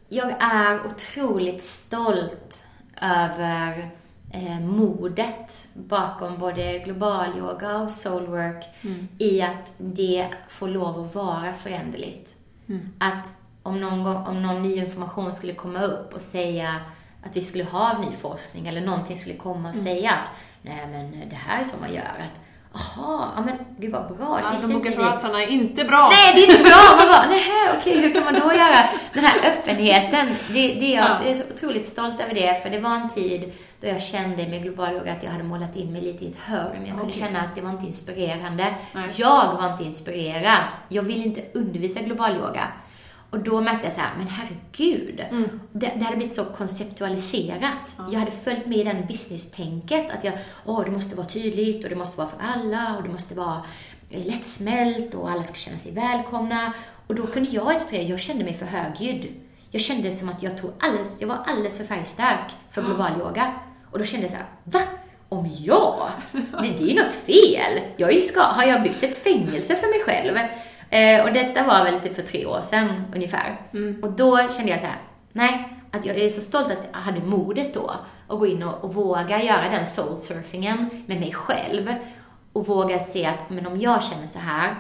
Jag är otroligt stolt över eh, modet bakom både global yoga och soulwork Mm. i att det får lov att vara föränderligt. Mm. Att om någon, gång, om någon ny information skulle komma upp och säga att vi skulle ha ny forskning eller någonting skulle komma och säga att nej men det här är så man gör. Att, Jaha, ja men gud vad bra, Ja, de vi. fraserna är inte bra! Nej, det är inte bra! Man bara, nej okej, hur kan man då göra? Den här öppenheten, det, det är jag, Ja. jag är så otroligt stolt över det, för det var en tid då jag kände med global yoga att jag hade målat in mig lite i ett hörn. Jag kunde Okej. känna att det var inte inspirerande. Nej. Jag var inte inspirerad. Jag ville inte undervisa global yoga. Och då märkte jag så här, men herregud. Mm. Det, det hade blivit så konceptualiserat. Jag hade följt med i den business-tänket. Att jag, åh, det måste vara tydligt och det måste vara för alla och det måste vara eh, lättsmält och alla ska känna sig välkomna. Och då kunde jag inte tre, jag kände mig för högljudd. Jag kände som att jag tog alldeles, jag var alldeles för färgstark för global yoga. Och då kände jag så här, va? Om jag? Det, det är ju något fel. Jag är ska, har jag byggt ett fängelse för mig själv? Eh, och detta var väl typ för tre år sedan ungefär. Och då kände jag så här, nej, att jag är så stolt att jag hade modet då att gå in och, och våga göra den soulsurfingen med mig själv. Och våga se att, men om jag känner så här,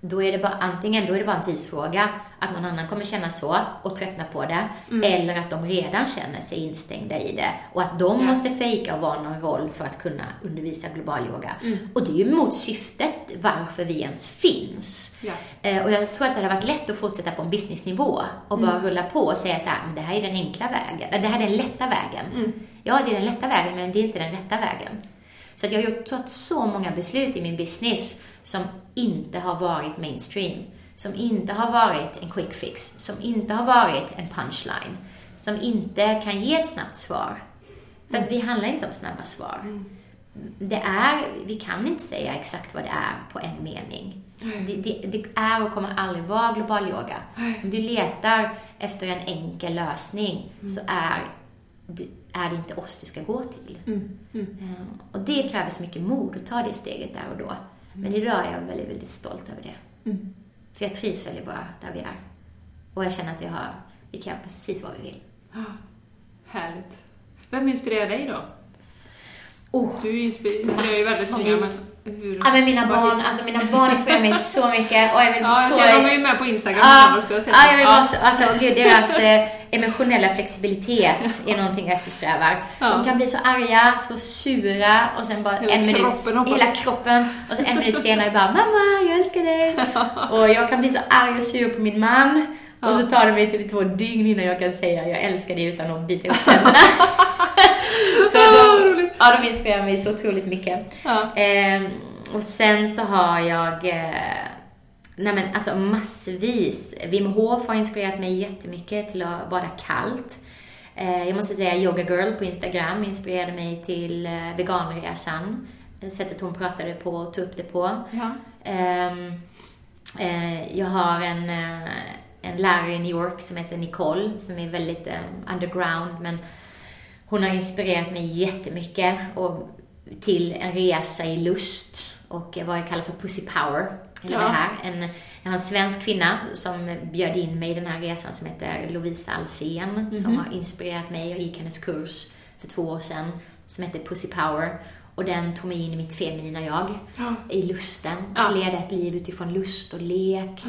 då är det bara antingen då är det bara en tidsfråga att någon annan kommer känna så och tröttna på det, eller att de redan känner sig instängda i det och att de Ja. måste fejka och vara någon roll för att kunna undervisa global yoga. Och det är ju mot syftet varför vi ens finns. Ja. Eh, och jag tror att det hade varit lätt att fortsätta på en businessnivå och bara rulla på och säga så här, men det här är den enkla vägen, det här är den lätta vägen. Ja, det är den lätta vägen, men det är inte den rätta vägen. Så jag har tagit så många beslut i min business som inte har varit mainstream. Som inte har varit en quick fix. Som inte har varit en punchline. Som inte kan ge ett snabbt svar. För att vi handlar inte om snabba svar. Det är, vi kan inte säga exakt vad det är på en mening. Det, det, det är och kommer aldrig vara global yoga. Om du letar efter en enkel lösning så är det, är det inte oss du ska gå till. Mm. Mm. Eh, Och det kräver så mycket mod att ta det steget där och då. Men idag är jag väldigt, väldigt stolt över det. Mm. För jag trivs väldigt bra där vi är. Och jag känner att vi, har, vi kan göra precis vad vi vill. Härligt. Vem inspirerar dig då? Oh. Du inspirerar ju väldigt många, hur? Ja, men mina barn, alltså mina barn inspirerar mig så mycket och jag vill Ja, så... ser, de är ju med på Instagram Ja, också. Jag ja, jag vill vara så, alltså, och gud, deras eh, emotionella flexibilitet är någonting jag eftersträvar. Ja. De kan bli så arga, så sura och sen bara Hela en minut, kroppen hela kroppen och sen en minut senare bara mamma, jag älskar dig. och jag kan bli så arg och sur på min man och så tar det mig typ två dygn innan jag kan säga jag älskar dig utan att bita ihop tänderna. så vad de, ja, de inspirerar mig så otroligt mycket. Ja. Ehm, och sen så har jag... Eh, Nej men alltså massvis. Wim Hof har inspirerat mig jättemycket till att bada kallt. Eh, jag måste säga Yoga Girl på Instagram inspirerade mig till eh, veganresan. Sättet hon pratade på och tog upp det på. Ja. Ehm, eh, jag har en, eh, en lärare i New York som heter Nicole, som är väldigt eh, underground, men hon har inspirerat mig jättemycket och till en resa i lust och vad jag kallar för pussy power. Ja. det här. En, jag har en svensk kvinna som bjöd in mig i den här resan som heter Lovisa Alsen som har inspirerat mig. Jag gick hennes kurs för två år sedan som heter Pussy Power. Och den tog mig in i mitt feminina jag, Ja. i lusten. Ja. Att leda ett liv utifrån lust och lek.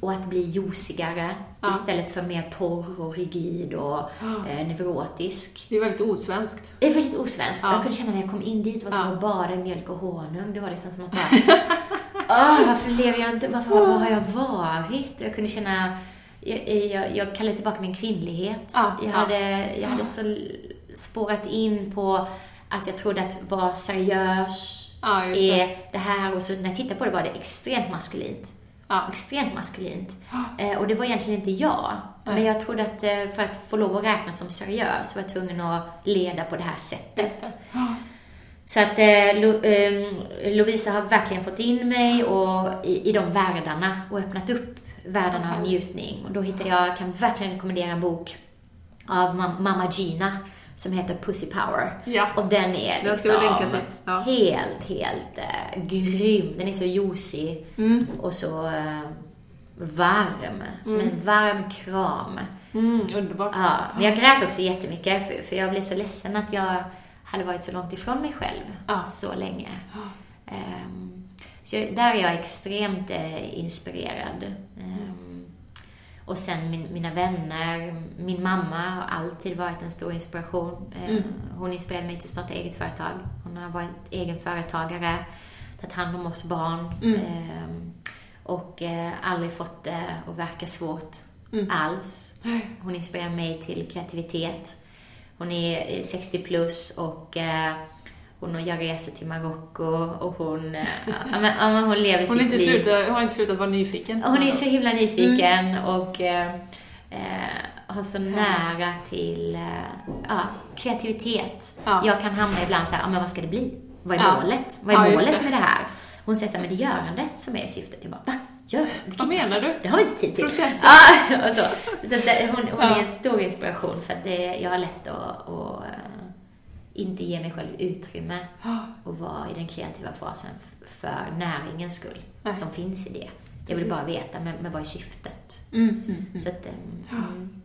Och att bli josigare Ja. istället för mer torr och rigid och Ja. eh, neurotisk. Det är väldigt osvenskt. Det är väldigt osvenskt. Ja. Jag kunde känna när jag kom in dit, det var som Ja. att bada i mjölk och honung. Det var liksom som att bara, Åh, varför lever jag inte, varför, vad har jag varit? Jag kunde känna, jag, jag, jag kallade tillbaka min kvinnlighet. Ja, Jag ja. hade, jag hade så spårat in på att jag trodde att vara seriös Ja, just det. är det här och så när jag tittade på det var det extremt maskulint. Ja. Extremt maskulint. Eh, och det var egentligen inte jag. Nej. Men jag trodde att eh, för att få lov att räknas som seriös var jag tvungen att leda på det här sättet. Det. Så att eh, Lo, ehm, Lovisa har verkligen fått in mig och i, i de världarna och öppnat upp världarna av njutning. Och då hittade jag, jag kan verkligen rekommendera en bok av mam- Mamma Gina som heter Pussy Power. Ja. Och den är Den liksom. Ja. helt, helt eh, grym. Den är så juicy Mm. och så eh, varm. Som en varm kram. Mm, underbart. Ja, men jag grät också jättemycket för, för jag blev så ledsen att jag hade varit så långt ifrån mig själv Ja. så länge. Ehm, så jag, där är jag extremt eh, inspirerad. Ehm, och sen min, mina vänner, min mamma har alltid varit en stor inspiration. Ehm, Mm. Hon inspirerade mig till att starta eget företag. Hon har varit egen företagare, tagit hand om oss barn Mm. ehm, och eh, aldrig fått det att verka svårt Mm. alls. Hon inspirerar mig till kreativitet. Hon är eh, 60 plus och hon gör resor till Marocko och hon, eh, ja, men, ja, men hon lever Hon, sitt inte liv. slutat, hon har inte slutat vara nyfiken. Hon är så himla nyfiken Mm. och eh, eh, har så nära till eh, ja, kreativitet. Ja. Jag kan hamna ibland så här, ja, men vad ska det bli? Vad är Ja. målet? Vad är målet det. med det här? Hon säger så här, men det är görandet som är syftet. Jag bara, va? Gör? Vad menar du? Det har vi inte tid till. Processen. Och så. så det, hon hon är en stor inspiration för att det, jag har lätt att, att inte ge mig själv utrymme och vara i den kreativa fasen för näringens skull Nej. som finns i det. Jag vill Precis. bara veta, men, men vad är syftet? Mm, mm, mm. Så att, eh, mm.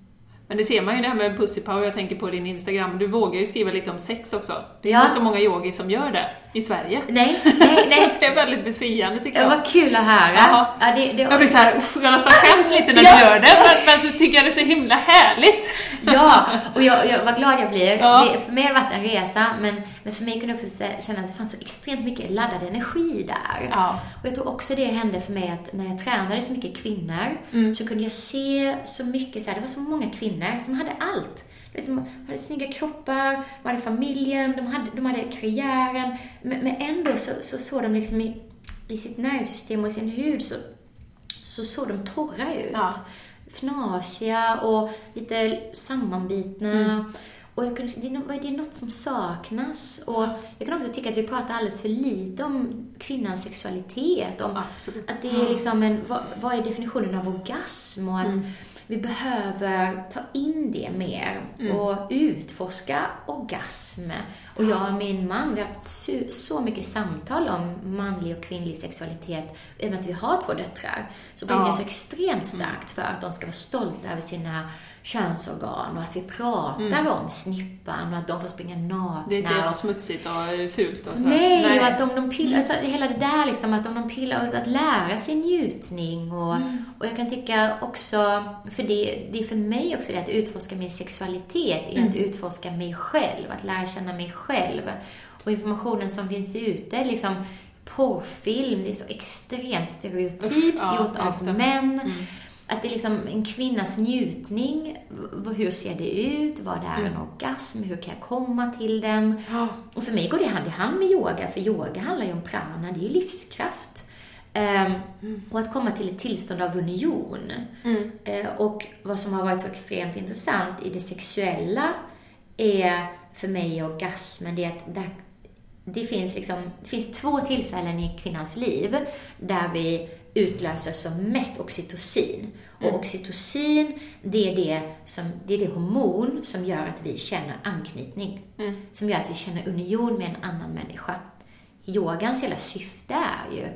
Men det ser man ju det här med pussy power, jag tänker på din Instagram. Du vågar ju skriva lite om sex också. Det är Ja. inte så många yogis som gör det i Sverige. Nej, nej, Så nej. att det är väldigt befriande tycker Det jag. var kul att höra. Jaha. Ja, det, det, Jag blir såhär, jag nästan skäms lite när Ja. du gör det, men, men så tycker jag det är så himla härligt. Ja, och jag, jag, vad glad jag blir. Ja. Det, för mig har det varit en resa, men, men för mig kunde jag också känna att det fanns så extremt mycket laddad energi där. Ja. Och jag tror också det hände för mig att när jag tränade så mycket kvinnor Mm. så kunde jag se så mycket, så här, det var så många kvinnor som hade allt. Vet, de hade snygga kroppar, de hade familjen, de hade, de hade karriären. Men, men ändå så, så såg de liksom i, i sitt nervsystem och i sin hud så, så såg de torra ut. Ja. Fnasiga och lite sammanbitna. Mm. Och jag kunde, det, är, nå- det är något som saknas. Och jag kan också tycka att vi pratar alldeles för lite om kvinnans sexualitet. Om Absolut. att det är liksom en, vad, vad är definitionen av orgasm? Och att Mm. Vi behöver ta in det mer Mm. och utforska orgasm. Och jag och min man, vi har haft så, mycket samtal om manlig och kvinnlig sexualitet. I och med att vi har två döttrar, så brinner Ja. så extremt starkt för att de ska vara stolta över sina könsorgan och att vi pratar om snippan och att de får springa nakna. Mm. Det är inte och- smutsigt och fult och så. Nej, och att om de pillar, alltså hela det där liksom, att om de pillar, att lära sig njutning och, Mm. och jag kan tycka också, för det, det är för mig också det att utforska min sexualitet, är Mm. att utforska mig själv, att lära känna mig själv. Och informationen som finns ute, liksom porrfilm, det är så extremt stereotypt Usch, ja, gjort av män. Mm. Att det är liksom en kvinnas njutning, hur ser det ut, vad är en Mm. orgasm, hur kan jag komma till den? Ja. Och för mig går det hand i hand med yoga, för yoga handlar ju om prana, det är ju livskraft. Ehm, och att komma till ett tillstånd av union. Eh, och vad som har varit så extremt intressant i det sexuella är för mig orgasmen, det är att det, finns liksom, det finns två tillfällen i kvinnans liv där vi utlöser som mest oxytocin. Och oxytocin, det är det, som, det är det hormon som gör att vi känner anknytning. Som gör att vi känner union med en annan människa. Yogans hela syfte är ju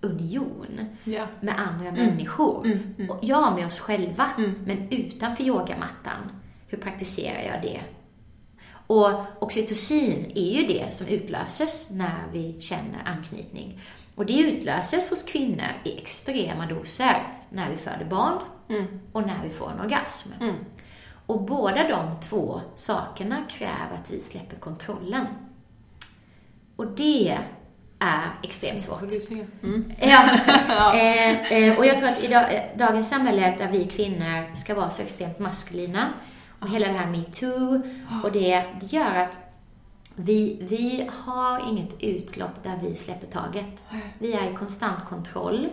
union Ja. med andra människor. Och ja, med oss själva, men utanför yogamattan. Hur praktiserar jag det? Och oxytocin är ju det som utlöses när vi känner anknytning. Och det utlöses hos kvinnor i extrema doser när vi föder barn och när vi får en orgasm. Och båda de två sakerna kräver att vi släpper kontrollen. Och det är extremt svårt. Mm. Ja. eh, eh, och jag tror att i dag, eh, dagens samhälle där vi kvinnor ska vara så extremt maskulina och hela det här metoo och det, det gör att vi, vi har inget utlopp där vi släpper taget. Vi är i konstant kontroll.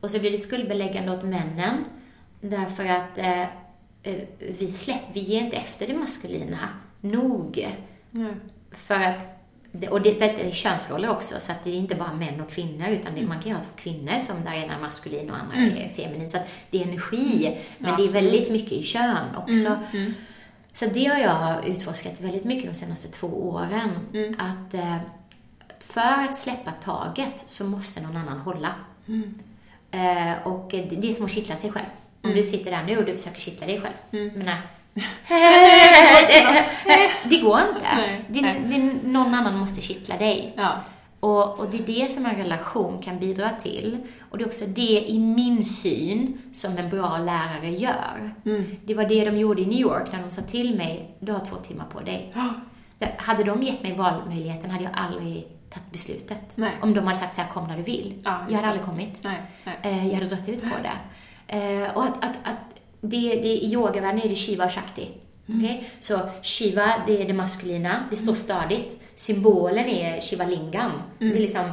Och så blir det skuldbeläggande åt männen därför att eh, eh, vi, släpp, vi ger inte efter det maskulina nog. Nej. För att, det- och det, detta är könsroller också, så att det är inte bara män och kvinnor, utan det, man kan ju ha två kvinnor som där ena är maskulin och andra är feminin. Så att det är energi, men Ja, det är väldigt mycket i kön också. Så det har jag utforskat väldigt mycket de senaste två åren. Att eh, för att släppa taget så måste någon annan hålla. Eh, och det, det är som att kittla sig själv. Om du sitter där nu och du försöker kittla dig själv. Men nej. det går inte. Nej, Det, det, någon annan måste kittla dig. Ja. Och, och det är det som en relation kan bidra till. Och det är också det i min syn som en bra lärare gör. Mm. Det var det de gjorde i New York när de sa till mig, du har två timmar på dig. Där- Hade de gett mig valmöjligheten hade jag aldrig tagit beslutet. Nej. Om de hade sagt så här, kom när du vill. Ja, jag hade det. aldrig kommit. Nej, nej. Eh, jag hade dragit ut på det. Eh, och att, att, att det, det, I yogavärlden är det Shiva och Shakti. Okej? Så Shiva, det är det maskulina, det står stadigt. Symbolen är Shiva Lingam. Det är liksom,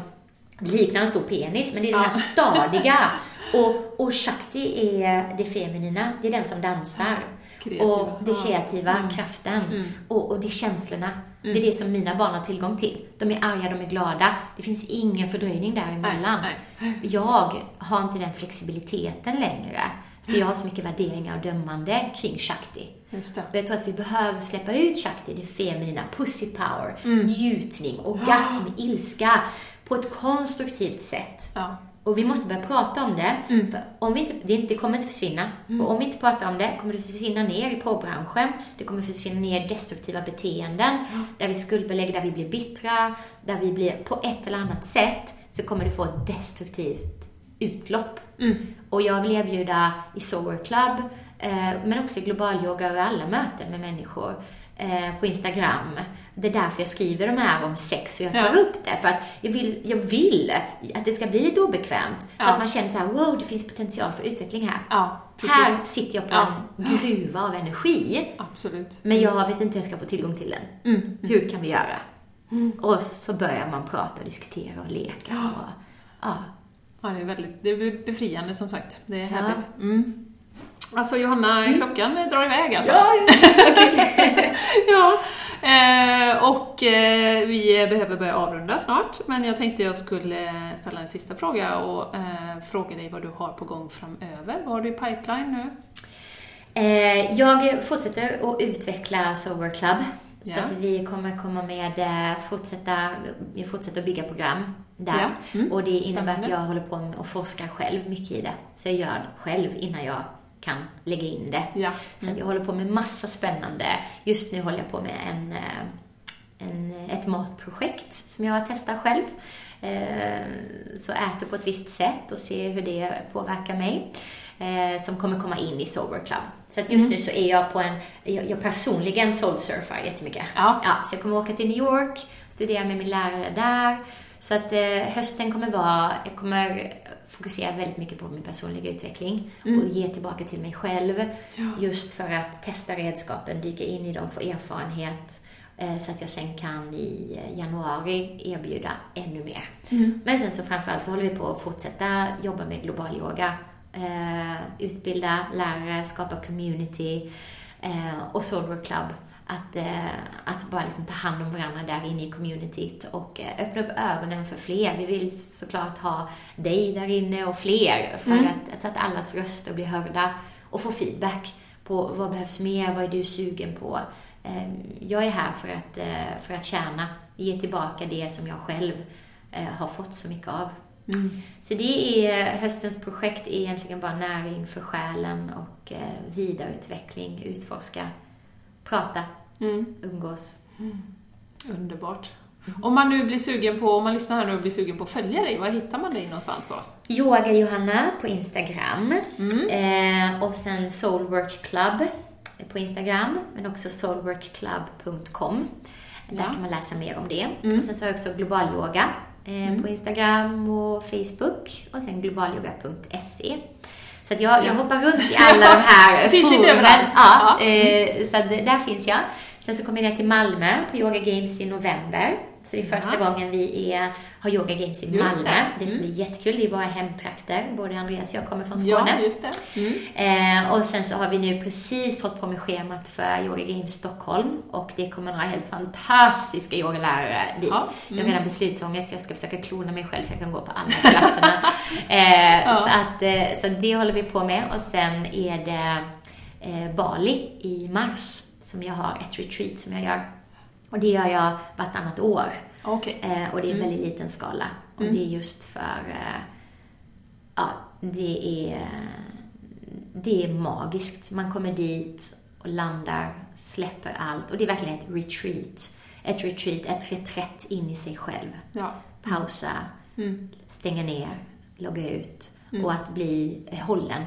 det liknar en stor penis, men det är den här stadiga. Och, och Shakti är det feminina, det är den som dansar. Kreativa. Och det Ja. kreativa, kraften. Och, och det är känslorna. Det är det som mina barn har tillgång till. De är arga, de är glada. Det finns ingen fördröjning däremellan. Nej, Jag har inte den flexibiliteten längre. För jag har så mycket värderingar och dömande kring Shakti. Just det. Och jag tror att vi behöver släppa ut Shakti, det feminina, pussy power, Mm. njutning, orgasm, ilska, på ett konstruktivt sätt. Ja. Och vi måste börja prata om det. Mm. För om vi inte, det inte kommer inte försvinna. Och om vi inte pratar om det kommer det försvinna ner i porrbranschen. Det kommer försvinna ner destruktiva beteenden. Där vi skuldbelägger, där vi blir bittra. Där vi blir, på ett eller annat sätt, så kommer det få ett destruktivt utlopp. Och jag vill erbjuda i Sober Club, men också global yoga och alla möten med människor eh, på Instagram. Det är därför jag skriver de här om sex och jag tar Ja. upp det. För att jag vill, jag vill att det ska bli lite obekvämt. Så Ja. att man känner så här: wow, det finns potential för utveckling här. Ja. Här sitter jag på en gruva av energi. Absolut. Men jag vet inte hur jag ska få tillgång till den. Mm. Hur kan vi göra? Och så börjar man prata och diskutera och leka. Och, ja. Ja, det är väldigt det är befriande som sagt. Det är härligt. Mm. Alltså Johanna, klockan drar iväg alltså. Ja, ja. Eh, och eh, vi behöver börja avrunda snart, men jag tänkte jag skulle ställa en sista fråga och eh, fråga dig vad du har på gång framöver. Vad har du i pipeline nu? Eh, jag fortsätter att utveckla Sober Club. Så Ja. att vi kommer komma med, eh, fortsätta, vi fortsätter att bygga program där. Ja. Mm. Och det innebär att Spännande. jag håller på med och forskar själv mycket i det. Så jag gör det själv innan jag kan lägga in det. Ja. Så att jag håller på med massa spännande. Just nu håller jag på med en, eh, en, ett matprojekt som jag testar själv. Eh, Så äter på ett visst sätt och ser hur det påverkar mig. eh, Som kommer komma in i Sober Club. Så att just nu så är jag på en, jag, jag personligen soulsurfar jättemycket. Ja. Ja, så jag kommer åka till New York, studera med min lärare där, Så att hösten kommer vara, jag kommer fokusera väldigt mycket på min personliga utveckling och ge tillbaka till mig själv. Just för att testa redskapen, dyka in i dem, få erfarenhet. eh, Så att jag sen kan i eh, januari erbjuda ännu mer. Men sen så framförallt så håller vi på att fortsätta jobba med global yoga. Eh, utbilda lärare, skapa community och Soulwork Club. Att, eh, att bara liksom ta hand om varandra där inne i communityt och eh, öppna upp ögonen för fler. Vi vill såklart ha dig där inne och fler för att, så att allas röster blir hörda och få feedback på vad behövs mer, vad är du sugen på. Eh, Jag är här för att, eh, för att tjäna, ge tillbaka det som jag själv har fått så mycket av. Så det är höstens projekt är egentligen bara näring för själen och vidareutveckling, utforska, prata, Mm. umgås. Underbart. Om man nu blir sugen på, om man lyssnar här nu och blir sugen på att följa dig, var hittar man dig någonstans då? Yoga Johanna på Instagram eh, och sen Soulwork Club på Instagram men också soulworkclub.com. Där Ja. kan man läsa mer om det. Och sen så har jag också Global Yoga eh, på Instagram och Facebook och sen globalyoga.se. Så att jag, jag hoppar runt i alla de här forumen. Ja, Ja. eh, så att där finns jag. Sen så kommer jag ner till Malmö på Yoga Games i november. Så det är första Ja. gången vi är, har Yoga Games i Just Malmö. det. Det ska bli jättekul. Det är våra hemtrakter. Både Andreas och jag kommer från Ja, Skåne. just det. Mm. Eh, och sen så har vi nu precis fått på med schemat för Yoga Games Stockholm. Och det kommer några helt fantastiska yogalärare dit. Ja, Jag har redan beslutsångest. Jag ska försöka klona mig själv så jag kan gå på alla klasserna. eh, Ja. så, att, eh, så det håller vi på med. Och sen är det eh, Bali i mars som jag har ett retreat som jag gör. Och det gör jag vartannat år. Okej. Eh, och det är en väldigt liten skala. Och det är just för, eh, ja, det är, det är magiskt. Man kommer dit och landar, släpper allt. Och det är verkligen ett retreat. Ett retreat, ett reträtt in i sig själv. Ja. Pausa, Mm. stänga ner, logga ut. Och att bli eh, hållen.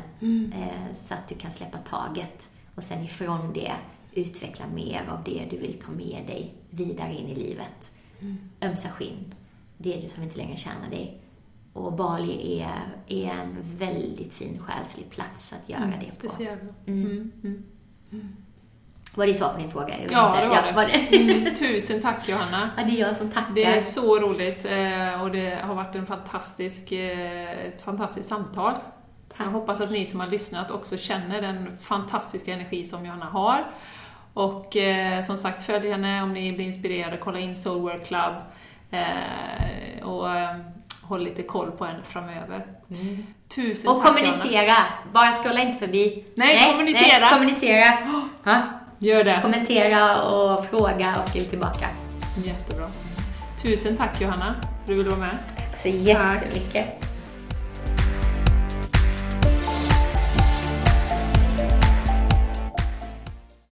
Eh, så att du kan släppa taget. Och sen ifrån det utveckla mer av det du vill ta med dig vidare in i livet. Ömsa skinn. Det är du som inte längre tjänar dig. Och Bali är, är en väldigt fin själslig plats att göra det på. Speciell. Mm. Mm. Var det svar på din fråga? Jag Ja, inte. det var ja, det. var det. Mm. Tusen tack Johanna. ja, det är jag som tackar. Det är så roligt eh, och det har varit en fantastisk, eh, ett fantastiskt samtal. Jag hoppas att ni som har lyssnat också känner den fantastiska energi som Johanna har. Och eh, som sagt, följ henne om ni blir inspirerade, kolla in Soulwork Club eh, och eh, håll lite koll på henne framöver. Tusen Och tack kommunicera. Bara scrolla inte förbi. Nej, kommunicera. Nej, kommunicera. Ja. Gör det. Kommentera och fråga och skriv tillbaka. Jättebra. Tusen tack Johanna för att du ville vara med. Så jättemycket.